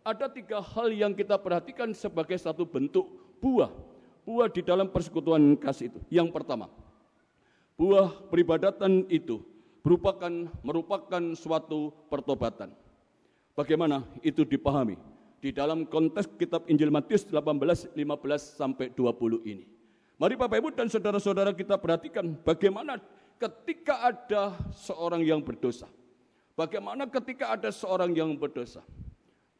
ada tiga hal yang kita perhatikan sebagai satu bentuk buah. Buah di dalam persekutuan kasih itu. Yang pertama, buah peribadatan itu merupakan merupakan suatu pertobatan. Bagaimana itu dipahami? Di dalam konteks kitab Injil Matius 18, 15 sampai 20 ini. Mari Bapak Ibu dan saudara-saudara kita perhatikan bagaimana ketika ada seorang yang berdosa. Bagaimana ketika ada seorang yang berdosa.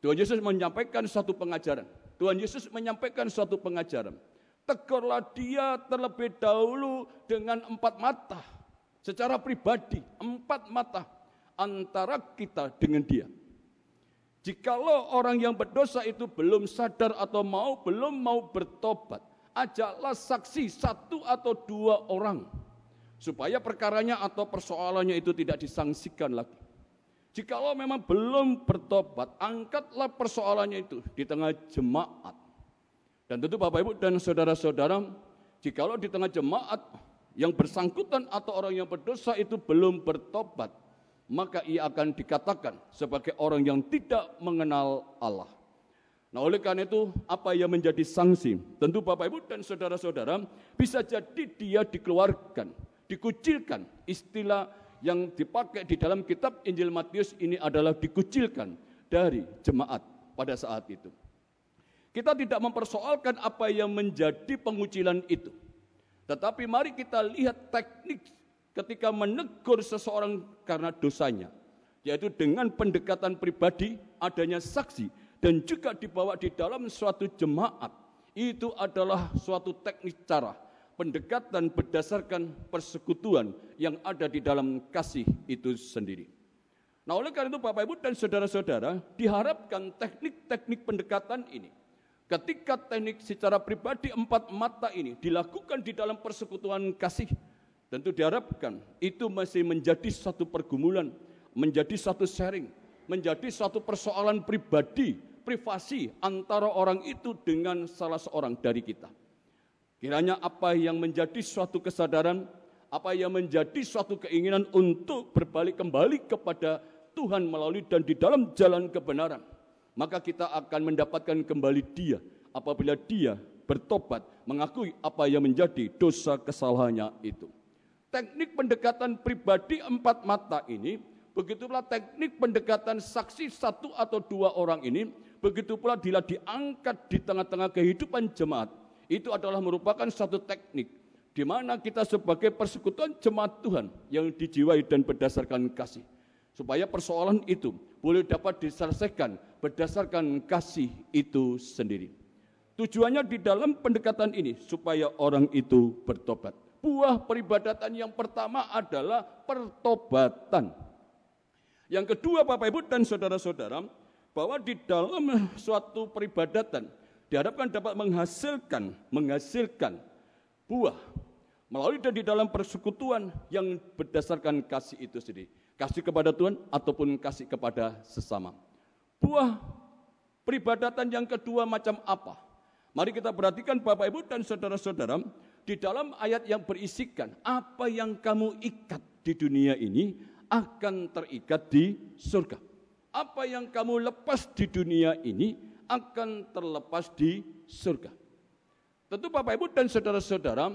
Tuhan Yesus menyampaikan satu pengajaran. Tuhan Yesus menyampaikan suatu pengajaran. Tegurlah dia terlebih dahulu dengan empat mata. Secara pribadi, empat mata antara kita dengan dia. Jikalau orang yang berdosa itu belum sadar atau mau, belum mau bertobat, ajaklah saksi satu atau dua orang. Supaya perkaranya atau persoalannya itu tidak disangsikan lagi. Jikalau memang belum bertobat, angkatlah persoalannya itu di tengah jemaat. Dan tentu Bapak Ibu dan saudara-saudara, jikalau di tengah jemaat yang bersangkutan atau orang yang berdosa itu belum bertobat, maka ia akan dikatakan sebagai orang yang tidak mengenal Allah. Nah oleh karena itu apa yang menjadi sanksi? Tentu Bapak Ibu dan saudara-saudara bisa jadi dia dikeluarkan, dikucilkan. Istilah yang dipakai di dalam kitab Injil Matius ini adalah dikucilkan dari jemaat pada saat itu. Kita tidak mempersoalkan apa yang menjadi pengucilan itu. Tetapi mari kita lihat teknik ketika menegur seseorang karena dosanya. Yaitu dengan pendekatan pribadi, adanya saksi, dan juga dibawa di dalam suatu jemaat. Itu adalah suatu teknik cara pendekatan berdasarkan persekutuan yang ada di dalam kasih itu sendiri. Nah oleh karena itu Bapak Ibu dan Saudara-saudara diharapkan teknik-teknik pendekatan ini Ketika teknik secara pribadi empat mata ini dilakukan di dalam persekutuan kasih, tentu diharapkan itu masih menjadi satu pergumulan, menjadi satu sharing, menjadi satu persoalan pribadi, privasi antara orang itu dengan salah seorang dari kita. Kiranya apa yang menjadi suatu kesadaran, apa yang menjadi suatu keinginan untuk berbalik kembali kepada Tuhan melalui dan di dalam jalan kebenaran maka kita akan mendapatkan kembali dia apabila dia bertobat, mengakui apa yang menjadi dosa kesalahannya itu. Teknik pendekatan pribadi empat mata ini, begitu pula teknik pendekatan saksi satu atau dua orang ini, begitu pula bila diangkat di tengah-tengah kehidupan jemaat, itu adalah merupakan satu teknik di mana kita sebagai persekutuan jemaat Tuhan yang dijiwai dan berdasarkan kasih. Supaya persoalan itu boleh dapat diselesaikan berdasarkan kasih itu sendiri. Tujuannya di dalam pendekatan ini supaya orang itu bertobat. Buah peribadatan yang pertama adalah pertobatan. Yang kedua Bapak Ibu dan saudara-saudara, bahwa di dalam suatu peribadatan diharapkan dapat menghasilkan menghasilkan buah melalui dan di dalam persekutuan yang berdasarkan kasih itu sendiri. Kasih kepada Tuhan ataupun kasih kepada sesama. Buah peribadatan yang kedua macam apa? Mari kita perhatikan Bapak Ibu dan saudara-saudara, di dalam ayat yang berisikan apa yang kamu ikat di dunia ini akan terikat di surga. Apa yang kamu lepas di dunia ini akan terlepas di surga. Tentu Bapak Ibu dan saudara-saudara,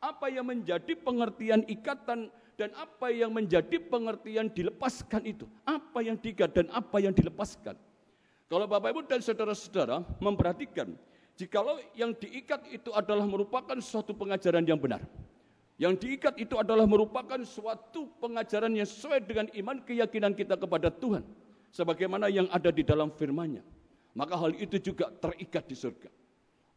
apa yang menjadi pengertian ikatan dan apa yang menjadi pengertian dilepaskan itu. Apa yang diikat dan apa yang dilepaskan. Kalau Bapak Ibu dan saudara-saudara memperhatikan, jikalau yang diikat itu adalah merupakan suatu pengajaran yang benar. Yang diikat itu adalah merupakan suatu pengajaran yang sesuai dengan iman keyakinan kita kepada Tuhan. Sebagaimana yang ada di dalam firman-Nya. Maka hal itu juga terikat di surga.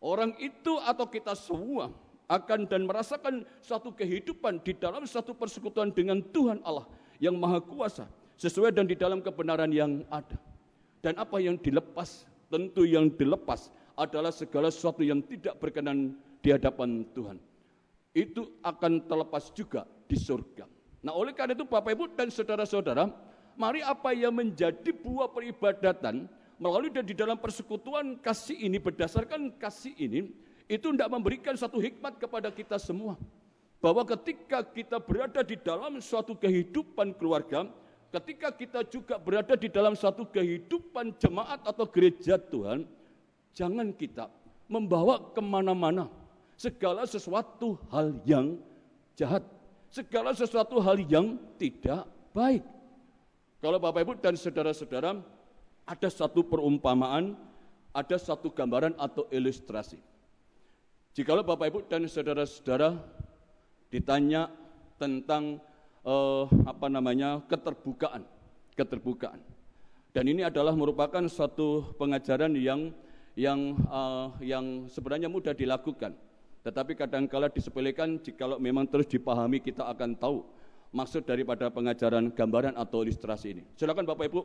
Orang itu atau kita semua akan dan merasakan suatu kehidupan di dalam satu persekutuan dengan Tuhan Allah yang maha kuasa sesuai dan di dalam kebenaran yang ada. Dan apa yang dilepas, tentu yang dilepas adalah segala sesuatu yang tidak berkenan di hadapan Tuhan. Itu akan terlepas juga di surga. Nah oleh karena itu Bapak Ibu dan Saudara-saudara, mari apa yang menjadi buah peribadatan melalui dan di dalam persekutuan kasih ini berdasarkan kasih ini itu tidak memberikan satu hikmat kepada kita semua. Bahwa ketika kita berada di dalam suatu kehidupan keluarga, ketika kita juga berada di dalam suatu kehidupan jemaat atau gereja Tuhan, jangan kita membawa ke mana-mana segala sesuatu hal yang jahat, segala sesuatu hal yang tidak baik. Kalau Bapak Ibu dan saudara-saudara, ada satu perumpamaan, ada satu gambaran atau ilustrasi. Jikalau Bapak Ibu dan saudara-saudara ditanya tentang eh, apa namanya keterbukaan, keterbukaan. Dan ini adalah merupakan satu pengajaran yang yang uh, yang sebenarnya mudah dilakukan. Tetapi kadang-kala disepelekan jikalau memang terus dipahami kita akan tahu maksud daripada pengajaran gambaran atau ilustrasi ini. Silakan Bapak Ibu.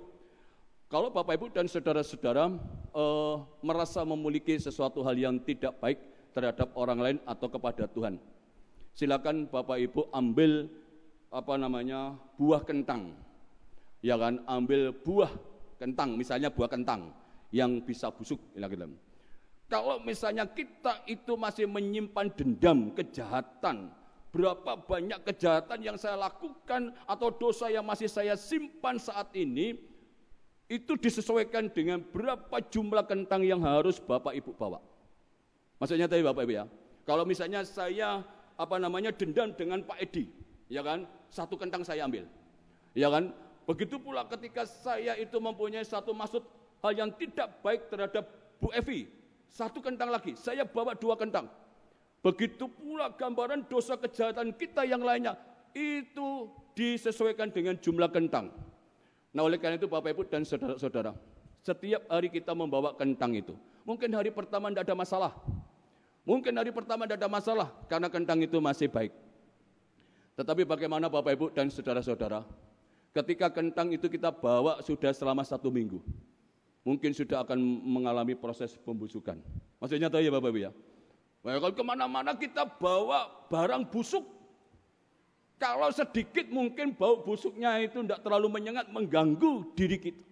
Kalau Bapak Ibu dan saudara-saudara uh, merasa memiliki sesuatu hal yang tidak baik terhadap orang lain atau kepada Tuhan, silakan Bapak Ibu ambil apa namanya buah kentang, ya kan? Ambil buah kentang, misalnya buah kentang yang bisa busuk? Kalau misalnya kita itu masih menyimpan dendam, kejahatan, berapa banyak kejahatan yang saya lakukan atau dosa yang masih saya simpan saat ini, itu disesuaikan dengan berapa jumlah kentang yang harus Bapak Ibu bawa. Maksudnya tadi Bapak Ibu ya, kalau misalnya saya apa namanya dendam dengan Pak Edi, ya kan, satu kentang saya ambil, ya kan. Begitu pula ketika saya itu mempunyai satu maksud hal yang tidak baik terhadap Bu Evi, satu kentang lagi, saya bawa dua kentang. Begitu pula gambaran dosa kejahatan kita yang lainnya, itu disesuaikan dengan jumlah kentang. Nah oleh karena itu Bapak Ibu dan saudara-saudara, setiap hari kita membawa kentang itu. Mungkin hari pertama tidak ada masalah. Mungkin hari pertama tidak ada masalah karena kentang itu masih baik. Tetapi bagaimana Bapak Ibu dan saudara-saudara, ketika kentang itu kita bawa sudah selama satu minggu mungkin sudah akan mengalami proses pembusukan. Maksudnya tahu ya Bapak Ibu ya? Nah, kalau ke mana-mana kita bawa barang busuk, kalau sedikit mungkin bau busuknya itu tidak terlalu menyengat, mengganggu diri kita.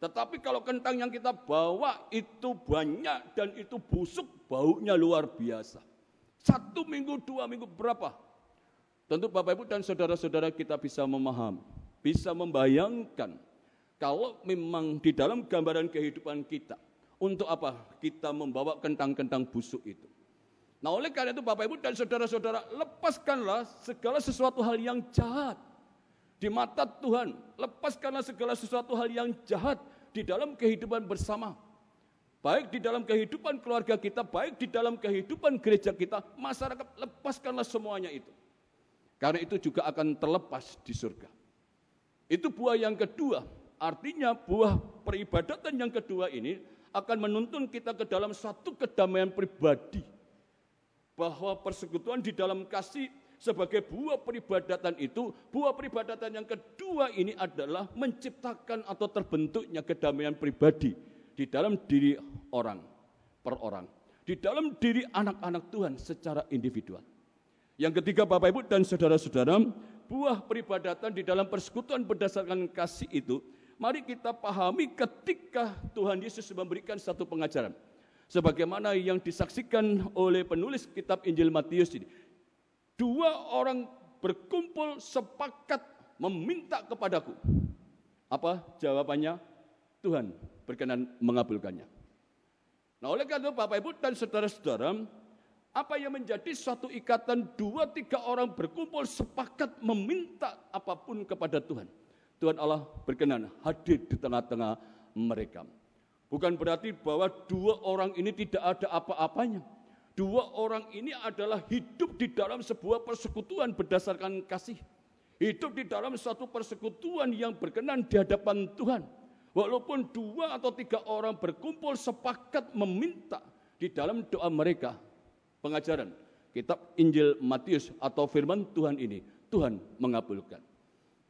Tetapi kalau kentang yang kita bawa itu banyak dan itu busuk, baunya luar biasa. Satu minggu, dua minggu, berapa? Tentu Bapak Ibu dan saudara-saudara kita bisa memahami, bisa membayangkan kalau memang di dalam gambaran kehidupan kita, untuk apa kita membawa kentang-kentang busuk itu? Nah oleh karena itu Bapak Ibu dan Saudara-saudara, lepaskanlah segala sesuatu hal yang jahat di mata Tuhan. Lepaskanlah segala sesuatu hal yang jahat di dalam kehidupan bersama. Baik di dalam kehidupan keluarga kita, baik di dalam kehidupan gereja kita, masyarakat, lepaskanlah semuanya itu. Karena itu juga akan terlepas di surga. Itu buah yang kedua, Artinya buah peribadatan yang kedua ini akan menuntun kita ke dalam satu kedamaian pribadi. Bahwa persekutuan di dalam kasih sebagai buah peribadatan itu, buah peribadatan yang kedua ini adalah menciptakan atau terbentuknya kedamaian pribadi di dalam diri orang per orang. Di dalam diri anak-anak Tuhan secara individual. Yang ketiga Bapak Ibu dan Saudara-saudara, buah peribadatan di dalam persekutuan berdasarkan kasih itu Mari kita pahami ketika Tuhan Yesus memberikan satu pengajaran. Sebagaimana yang disaksikan oleh penulis kitab Injil Matius ini. Dua orang berkumpul sepakat meminta kepadaku. Apa jawabannya? Tuhan berkenan mengabulkannya. Nah oleh karena itu Bapak Ibu dan saudara-saudara, apa yang menjadi suatu ikatan dua tiga orang berkumpul sepakat meminta apa pun kepada Tuhan. Tuhan Allah berkenan hadir di tengah-tengah mereka. Bukan berarti bahwa dua orang ini tidak ada apa-apanya. Dua orang ini adalah hidup di dalam sebuah persekutuan berdasarkan kasih. Hidup di dalam satu persekutuan yang berkenan di hadapan Tuhan. Walaupun dua atau tiga orang berkumpul sepakat meminta di dalam doa mereka. Pengajaran kitab Injil Matius atau firman Tuhan ini, Tuhan mengabulkan.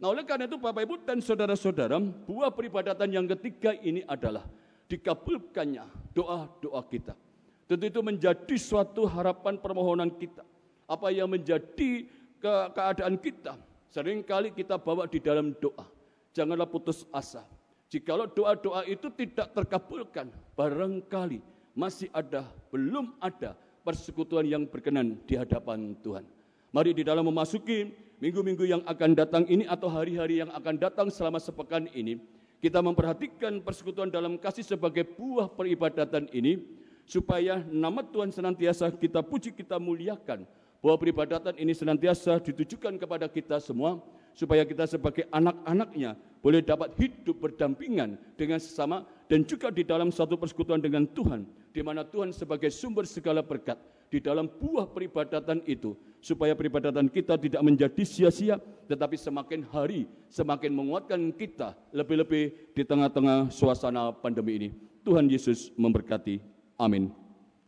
Nah oleh karena itu Bapak Ibu dan Saudara-saudara, buah peribadatan yang ketiga ini adalah dikabulkannya doa-doa kita. Tentu itu menjadi suatu harapan permohonan kita. Apa yang menjadi ke keadaan kita. Seringkali kita bawa di dalam doa. Janganlah putus asa. Jikalau doa-doa itu tidak terkabulkan, barangkali masih ada, belum ada persekutuan yang berkenan di hadapan Tuhan. Mari di dalam memasuki minggu-minggu yang akan datang ini atau hari-hari yang akan datang selama sepekan ini, kita memperhatikan persekutuan dalam kasih sebagai buah peribadatan ini, supaya nama Tuhan senantiasa kita puji, kita muliakan, bahwa peribadatan ini senantiasa ditujukan kepada kita semua, supaya kita sebagai anak-anaknya boleh dapat hidup berdampingan dengan sesama dan juga di dalam satu persekutuan dengan Tuhan, di mana Tuhan sebagai sumber segala berkat di dalam buah peribadatan itu, supaya peribadatan kita tidak menjadi sia-sia, tetapi semakin hari semakin menguatkan kita, lebih-lebih di tengah-tengah suasana pandemi ini. Tuhan Yesus memberkati. Amin.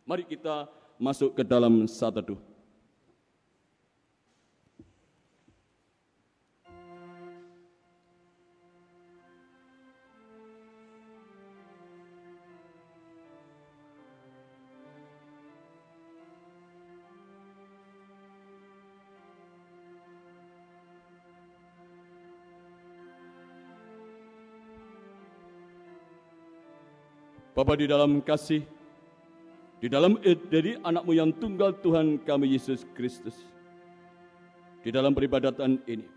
Mari kita masuk ke dalam saat teduh. Bapa di dalam kasih, di dalam dari anakmu yang tunggal Tuhan kami Yesus Kristus. Di dalam peribadatan ini,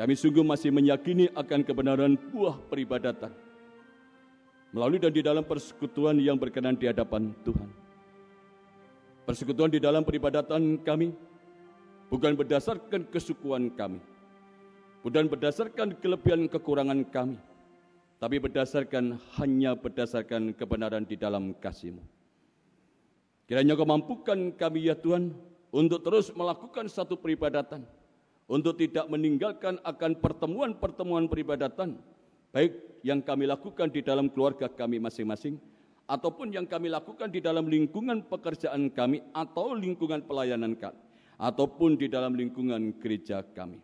kami sungguh masih meyakini akan kebenaran buah peribadatan. Melalui dan di dalam persekutuan yang berkenan di hadapan Tuhan. Persekutuan di dalam peribadatan kami bukan berdasarkan kesukuan kami, bukan berdasarkan kelebihan kekurangan kami, tapi berdasarkan hanya berdasarkan kebenaran di dalam kasih-Mu. Kiranya Kau mampukan kami ya Tuhan untuk terus melakukan satu peribadatan, untuk tidak meninggalkan akan pertemuan-pertemuan peribadatan, baik yang kami lakukan di dalam keluarga kami masing-masing, ataupun yang kami lakukan di dalam lingkungan pekerjaan kami atau lingkungan pelayanan kami, ataupun di dalam lingkungan gereja kami.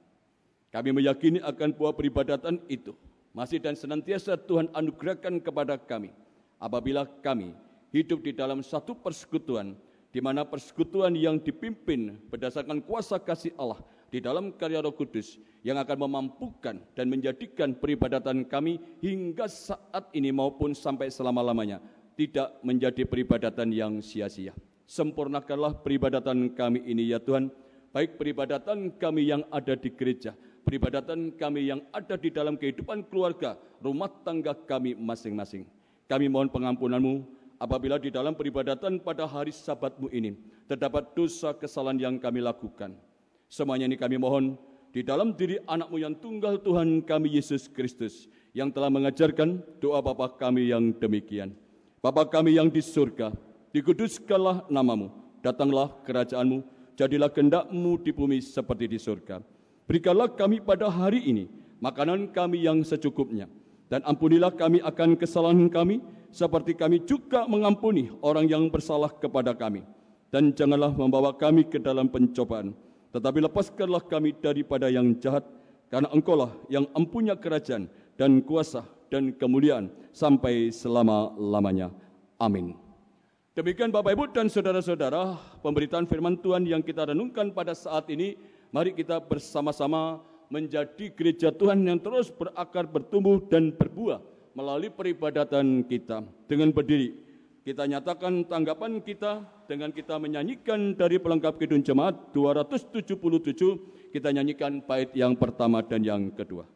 Kami meyakini akan buah peribadatan itu. Masih dan senantiasa Tuhan anugerahkan kepada kami. Apabila kami hidup di dalam satu persekutuan di mana persekutuan yang dipimpin berdasarkan kuasa kasih Allah di dalam karya Roh Kudus yang akan memampukan dan menjadikan peribadatan kami hingga saat ini maupun sampai selama-lamanya tidak menjadi peribadatan yang sia-sia. Sempurnakanlah peribadatan kami ini ya Tuhan, baik peribadatan kami yang ada di gereja, peribadatan kami yang ada di dalam kehidupan keluarga, rumah tangga kami masing-masing. Kami mohon pengampunanmu apabila di dalam peribadatan pada hari sabatmu ini terdapat dosa kesalahan yang kami lakukan. Semuanya ini kami mohon di dalam diri anakmu yang tunggal Tuhan kami Yesus Kristus yang telah mengajarkan doa Bapa kami yang demikian. Bapa kami yang di surga, dikuduskanlah namamu, datanglah kerajaanmu, jadilah kehendakmu di bumi seperti di surga. Berikanlah kami pada hari ini makanan kami yang secukupnya. Dan ampunilah kami akan kesalahan kami, seperti kami juga mengampuni orang yang bersalah kepada kami. Dan janganlah membawa kami ke dalam pencobaan, tetapi lepaskanlah kami daripada yang jahat, karena engkaulah yang empunya kerajaan dan kuasa dan kemuliaan sampai selama-lamanya. Amin. Demikian Bapak Ibu dan Saudara-saudara, pemberitaan firman Tuhan yang kita renungkan pada saat ini Mari kita bersama-sama menjadi gereja Tuhan yang terus berakar, bertumbuh dan berbuah melalui peribadatan kita. Dengan berdiri, kita nyatakan tanggapan kita dengan kita menyanyikan dari pelengkap Kidung Jemaat 277, kita nyanyikan bait yang pertama dan yang kedua.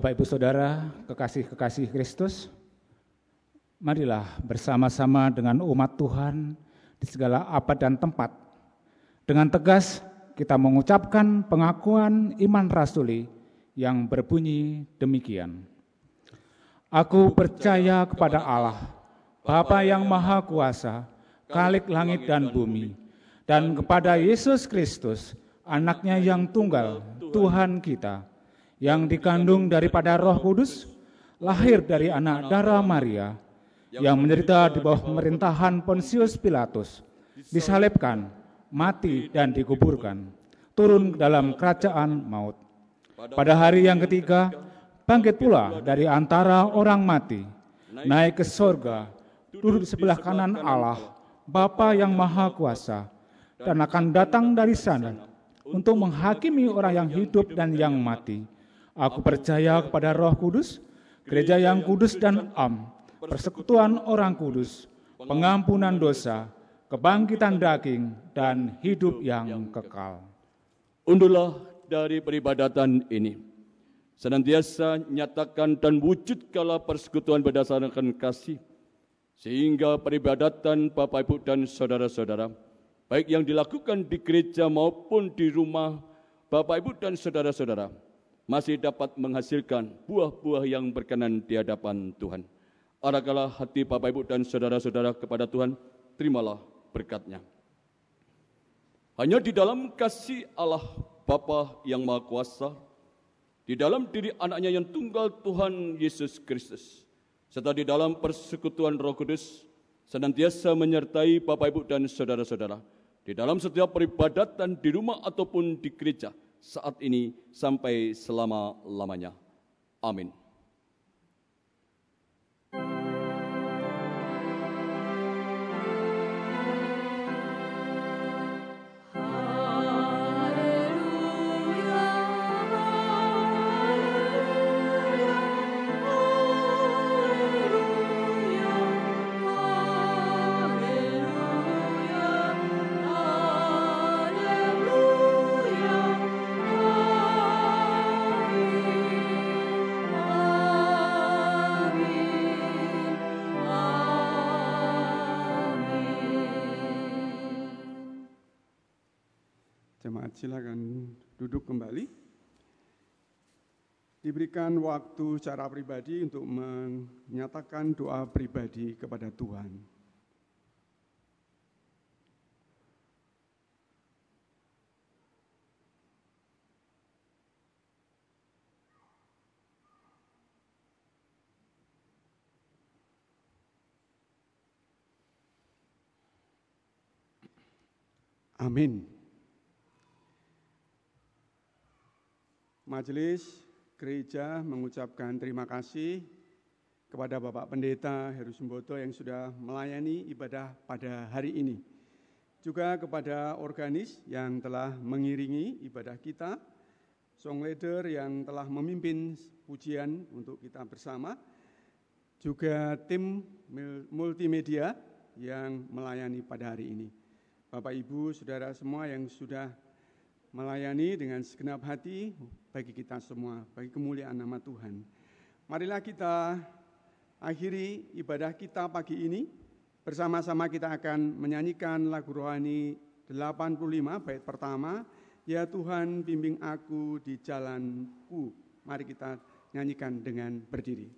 Bapak Ibu Saudara, kekasih-kekasih Kristus, marilah bersama-sama dengan umat Tuhan di segala apa dan tempat. Dengan tegas kita mengucapkan pengakuan iman rasuli yang berbunyi demikian. Aku percaya kepada Allah, Bapa yang Maha Kuasa, Kalik langit dan bumi, dan kepada Yesus Kristus, anaknya yang tunggal, Tuhan kita, yang dikandung daripada Roh Kudus, lahir dari anak darah Maria, yang menderita di bawah pemerintahan Pontius Pilatus, disalibkan, mati dan dikuburkan, turun ke dalam kerajaan maut. Pada hari yang ketiga, bangkit pula dari antara orang mati, naik ke sorga, duduk di sebelah kanan Allah, Bapa yang Maha Kuasa, dan akan datang dari sana untuk menghakimi orang yang hidup dan yang mati. Aku percaya kepada Roh Kudus, gereja yang kudus dan am, persekutuan orang kudus, pengampunan dosa, kebangkitan daging, dan hidup yang kekal. Undurlah dari peribadatan ini. Senantiasa nyatakan dan wujudkanlah persekutuan berdasarkan kasih. Sehingga peribadatan Bapak Ibu dan Saudara-saudara, baik yang dilakukan di gereja maupun di rumah Bapak Ibu dan Saudara-saudara, masih dapat menghasilkan buah-buah yang berkenan di hadapan Tuhan. Arahkanlah hati Bapak Ibu dan saudara-saudara kepada Tuhan, terimalah berkatnya. Hanya di dalam kasih Allah Bapa yang Maha Kuasa, di dalam diri anaknya yang tunggal Tuhan Yesus Kristus, serta di dalam persekutuan roh kudus, senantiasa menyertai Bapak Ibu dan saudara-saudara, di dalam setiap peribadatan di rumah ataupun di gereja, saat ini sampai selama-lamanya. Amin. Silakan duduk kembali. Diberikan waktu secara pribadi untuk menyatakan doa pribadi kepada Tuhan. Amin. Majelis Gereja mengucapkan terima kasih kepada Bapak Pendeta Heru Sumboto yang sudah melayani ibadah pada hari ini. Juga kepada organis yang telah mengiringi ibadah kita, song leader yang telah memimpin pujian untuk kita bersama, juga tim multimedia yang melayani pada hari ini. Bapak Ibu, Saudara semua yang sudah melayani dengan segenap hati bagi kita semua, bagi kemuliaan nama Tuhan. Marilah kita akhiri ibadah kita pagi ini. Bersama-sama kita akan menyanyikan lagu rohani 85 bait pertama, Ya Tuhan bimbing aku di jalanku. Mari kita nyanyikan dengan berdiri.